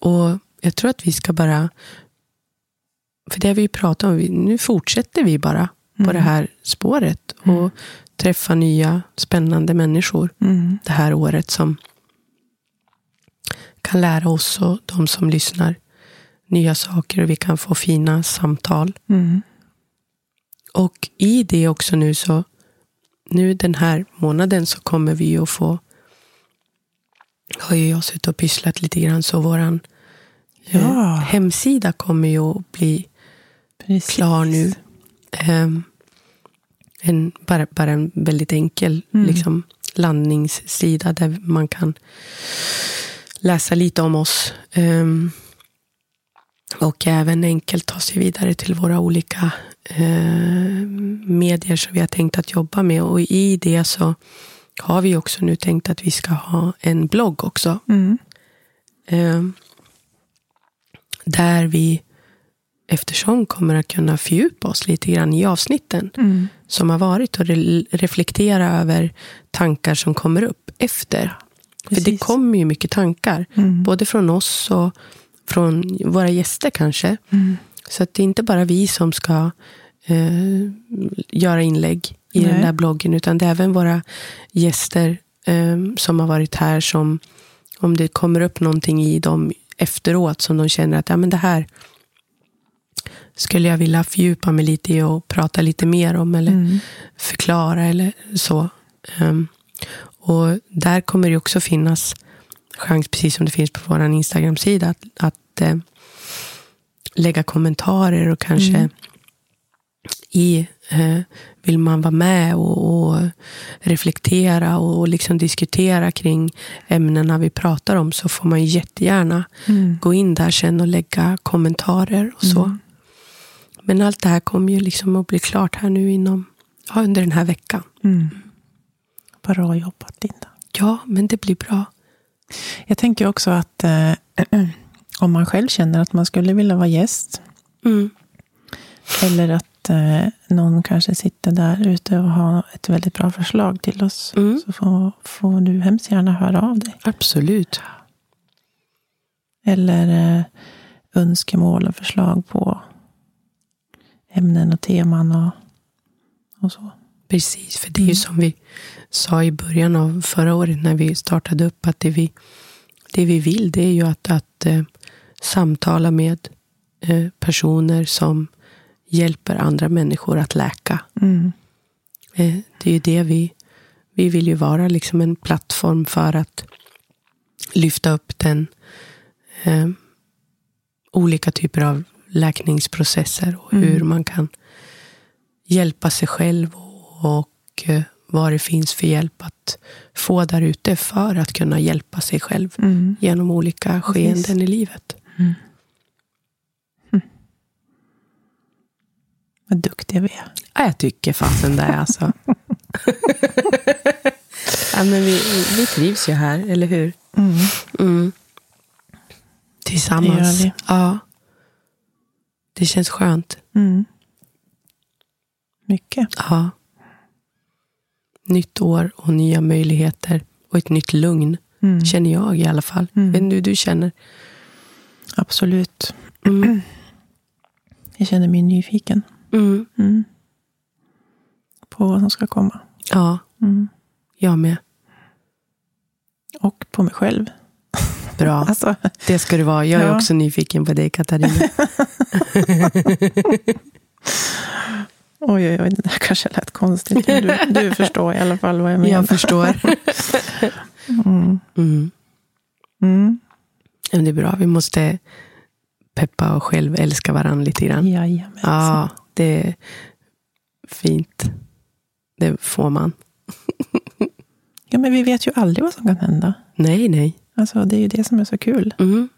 och jag tror att vi ska bara, för det har vi ju pratat om, nu fortsätter vi bara på Mm. det här spåret. Och Mm. träffa nya spännande människor. Mm. det här året som kan lära oss och de som lyssnar nya saker och vi kan få fina samtal. Mm. Och i det också nu så, nu den här månaden så kommer vi att få, har ju jag suttit och pysslat lite grann så våran eh, Ja. hemsida kommer ju att bli Precis. klar nu. Ehm, en, bara, bara en väldigt enkel Mm. liksom, landningssida där man kan läsa lite om oss. Ehm, och även enkelt ta sig vidare till våra olika eh, medier som vi har tänkt att jobba med. Och i det så har vi också nu tänkt att vi ska ha en blogg också. Mm. Ehm, där vi eftersom kommer att kunna fördjupa oss lite grann i avsnitten Mm. som har varit och re- reflektera över tankar som kommer upp efter. För det Precis. kommer ju mycket tankar, Mm. både från oss och från våra gäster kanske. Mm. Så att det är inte bara vi som ska eh, göra inlägg i den Nej. där bloggen, utan det är även våra gäster eh, som har varit här som, om det kommer upp någonting i dem efteråt som de känner att ja, men det här skulle jag vilja fördjupa mig lite i och prata lite mer om eller Mm. förklara eller så. Ehm, och där kommer det också finnas chans, precis som det finns på vår Instagram-sida, att, att eh, lägga kommentarer och kanske Mm. i eh, vill man vara med och, och reflektera och, och liksom diskutera kring ämnena vi pratar om så får man jättegärna Mm. gå in där sen och lägga kommentarer och så. Mm. Men allt det här kommer ju liksom att bli klart här nu inom, ja, under den här veckan. Mm. Bra jobbat, Linda. Ja, men det blir bra. Jag tänker också att eh, om man själv känner att man skulle vilja vara gäst, Mm. eller att eh, någon kanske sitter där ute och har ett väldigt bra förslag till oss, Mm. så får, får du hemskt gärna höra av dig. Absolut. Eller eh, önskemål och förslag på ämnen och teman och, och så. Precis, för det är ju Mm. som vi sa i början av förra året när vi startade upp att det vi, det vi vill det är ju att, att eh, samtala med eh, personer som hjälper andra människor att läka. Mm. Eh, det är ju det vi, vi vill ju vara liksom en plattform för att lyfta upp den eh, olika typer av läkningsprocesser och Mm. hur man kan hjälpa sig själv och, och eh, vad det finns för hjälp att få där ute för att kunna hjälpa sig själv Mm. genom olika skeenden i livet. Vad duktiga vi är. Ja, jag tycker fasen det alltså. ja, men vi, vi trivs ju här, eller hur? Mm. Mm. Tillsammans. Det. Ja. Det känns skönt. Mm. Mycket. Ja. Nytt år och nya möjligheter. Och ett nytt lugn. Mm. Känner jag i alla fall. Mm. Vet du hur du känner? Absolut. Mm. Jag känner mig nyfiken Mm. mm. på vad som ska komma. Ja, Mm. jag med. Och på mig själv. Bra. Alltså, Det ska du vara. Jag är Ja. också nyfiken på dig, Katarina. oj, oj, oj, det där kanske lät konstigt. Du, du förstår i alla fall vad jag menar. Jag förstår. Mm. Mm. Men det är bra. Vi måste peppa och själv älska varandra lite grann. Jajamensan. Ja, det är fint. Det får man. Ja, men vi vet ju aldrig vad som kan hända. Nej, nej. Alltså, det är ju det som är så kul. Mm.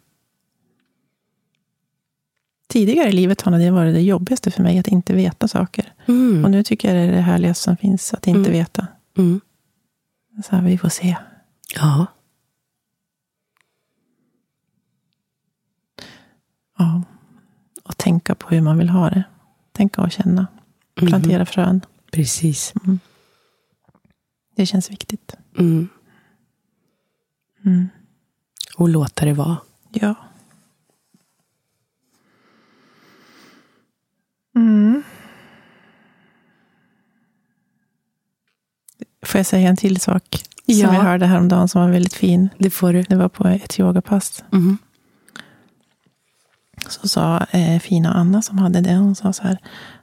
Tidigare i livet har det varit det jobbigaste för mig, att inte veta saker. Mm. Och nu tycker jag det är det härligaste som finns, att inte Mm. veta. Mm. Så här, vi får se. Ja. Ja. Och tänka på hur man vill ha det. Tänka och känna. Plantera frön. Precis. Det känns viktigt. Mm. Mm. Och låta det vara. Ja. Mm. Får jag säga en till sak? Som Ja. jag hörde häromdagen som var väldigt fin. Det får du. Det var på ett yogapass. Mm. Så sa eh, fina Anna som hade det, hon sa så här.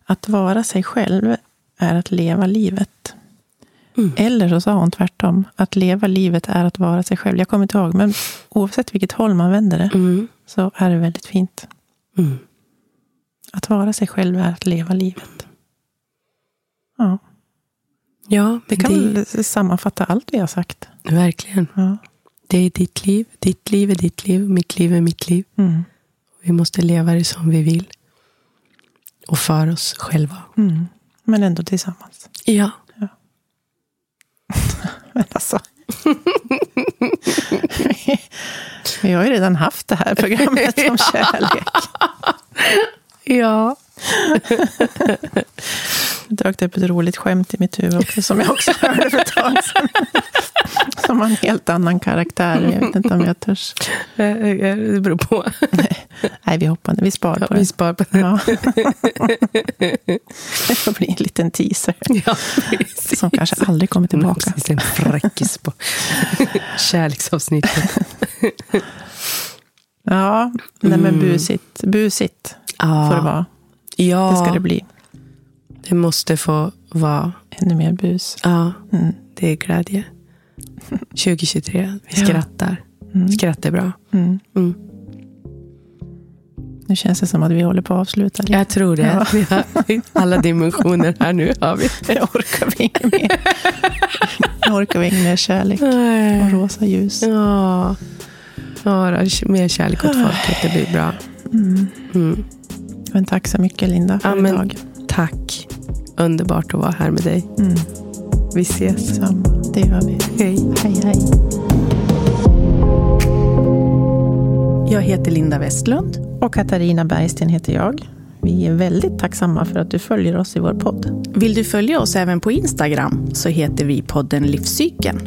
Att vara sig själv är att leva livet. Mm. Eller så sa hon tvärtom. Att leva livet är att vara sig själv. Jag kommer inte ihåg, men oavsett vilket håll man vänder det Mm. så är det väldigt fint. Mm. Att vara sig själv är att leva livet. Ja, Ja, det kan väl sammanfatta allt vi har sagt. verkligen. Ja. Det är ditt liv. Ditt liv är ditt liv. Mitt liv är mitt liv. Mm. Vi måste leva det som vi vill. Och för oss själva. Mm. Men ändå tillsammans. Ja. Men alltså. vi har ju redan haft det här programmet om kärlek. Ja. Det dök upp ett roligt skämt i mitt huvud också, som jag också hörde för ett tag sedan. Som har en helt annan karaktär. Jag vet inte om jag törs. Det beror på. Nej, vi hoppar Vi sparar Ja, på vi det. sparar på det. Ja. Det får bli en liten teaser. Ja. Som kanske aldrig kommer tillbaka. Precis, en fräckis på kärleksavsnittet. Ja, nej men Mm. busigt. Busigt Ja. får det vara. Ja, Det ska det bli. det måste få vara. Ännu mer bus. Ja, Mm. det är glädje. 2023, vi skrattar. Mm. Skratt är bra. Mm. Mm. Nu känns det som att vi håller på att avsluta. lite. Jag tror det. Ja. Vi har alla dimensioner här nu. Har vi. Nu orkar vi inget mer. Nu orkar vi inget mer kärlek och rosa ljus. Ja. ja, mer kärlek åt folket. Det blir bra. Mm. Men tack så mycket Linda för Ja, men- idag. Tack. Underbart att vara här med dig. Mm. Vi ses. Samma. Det gör vi. Hej. Hej, hej. Jag heter Linda Westlund. Och Katarina Bergsten heter jag. Vi är väldigt tacksamma för att du följer oss i vår podd. Vill du följa oss även på Instagram så heter vi podden Livscykeln.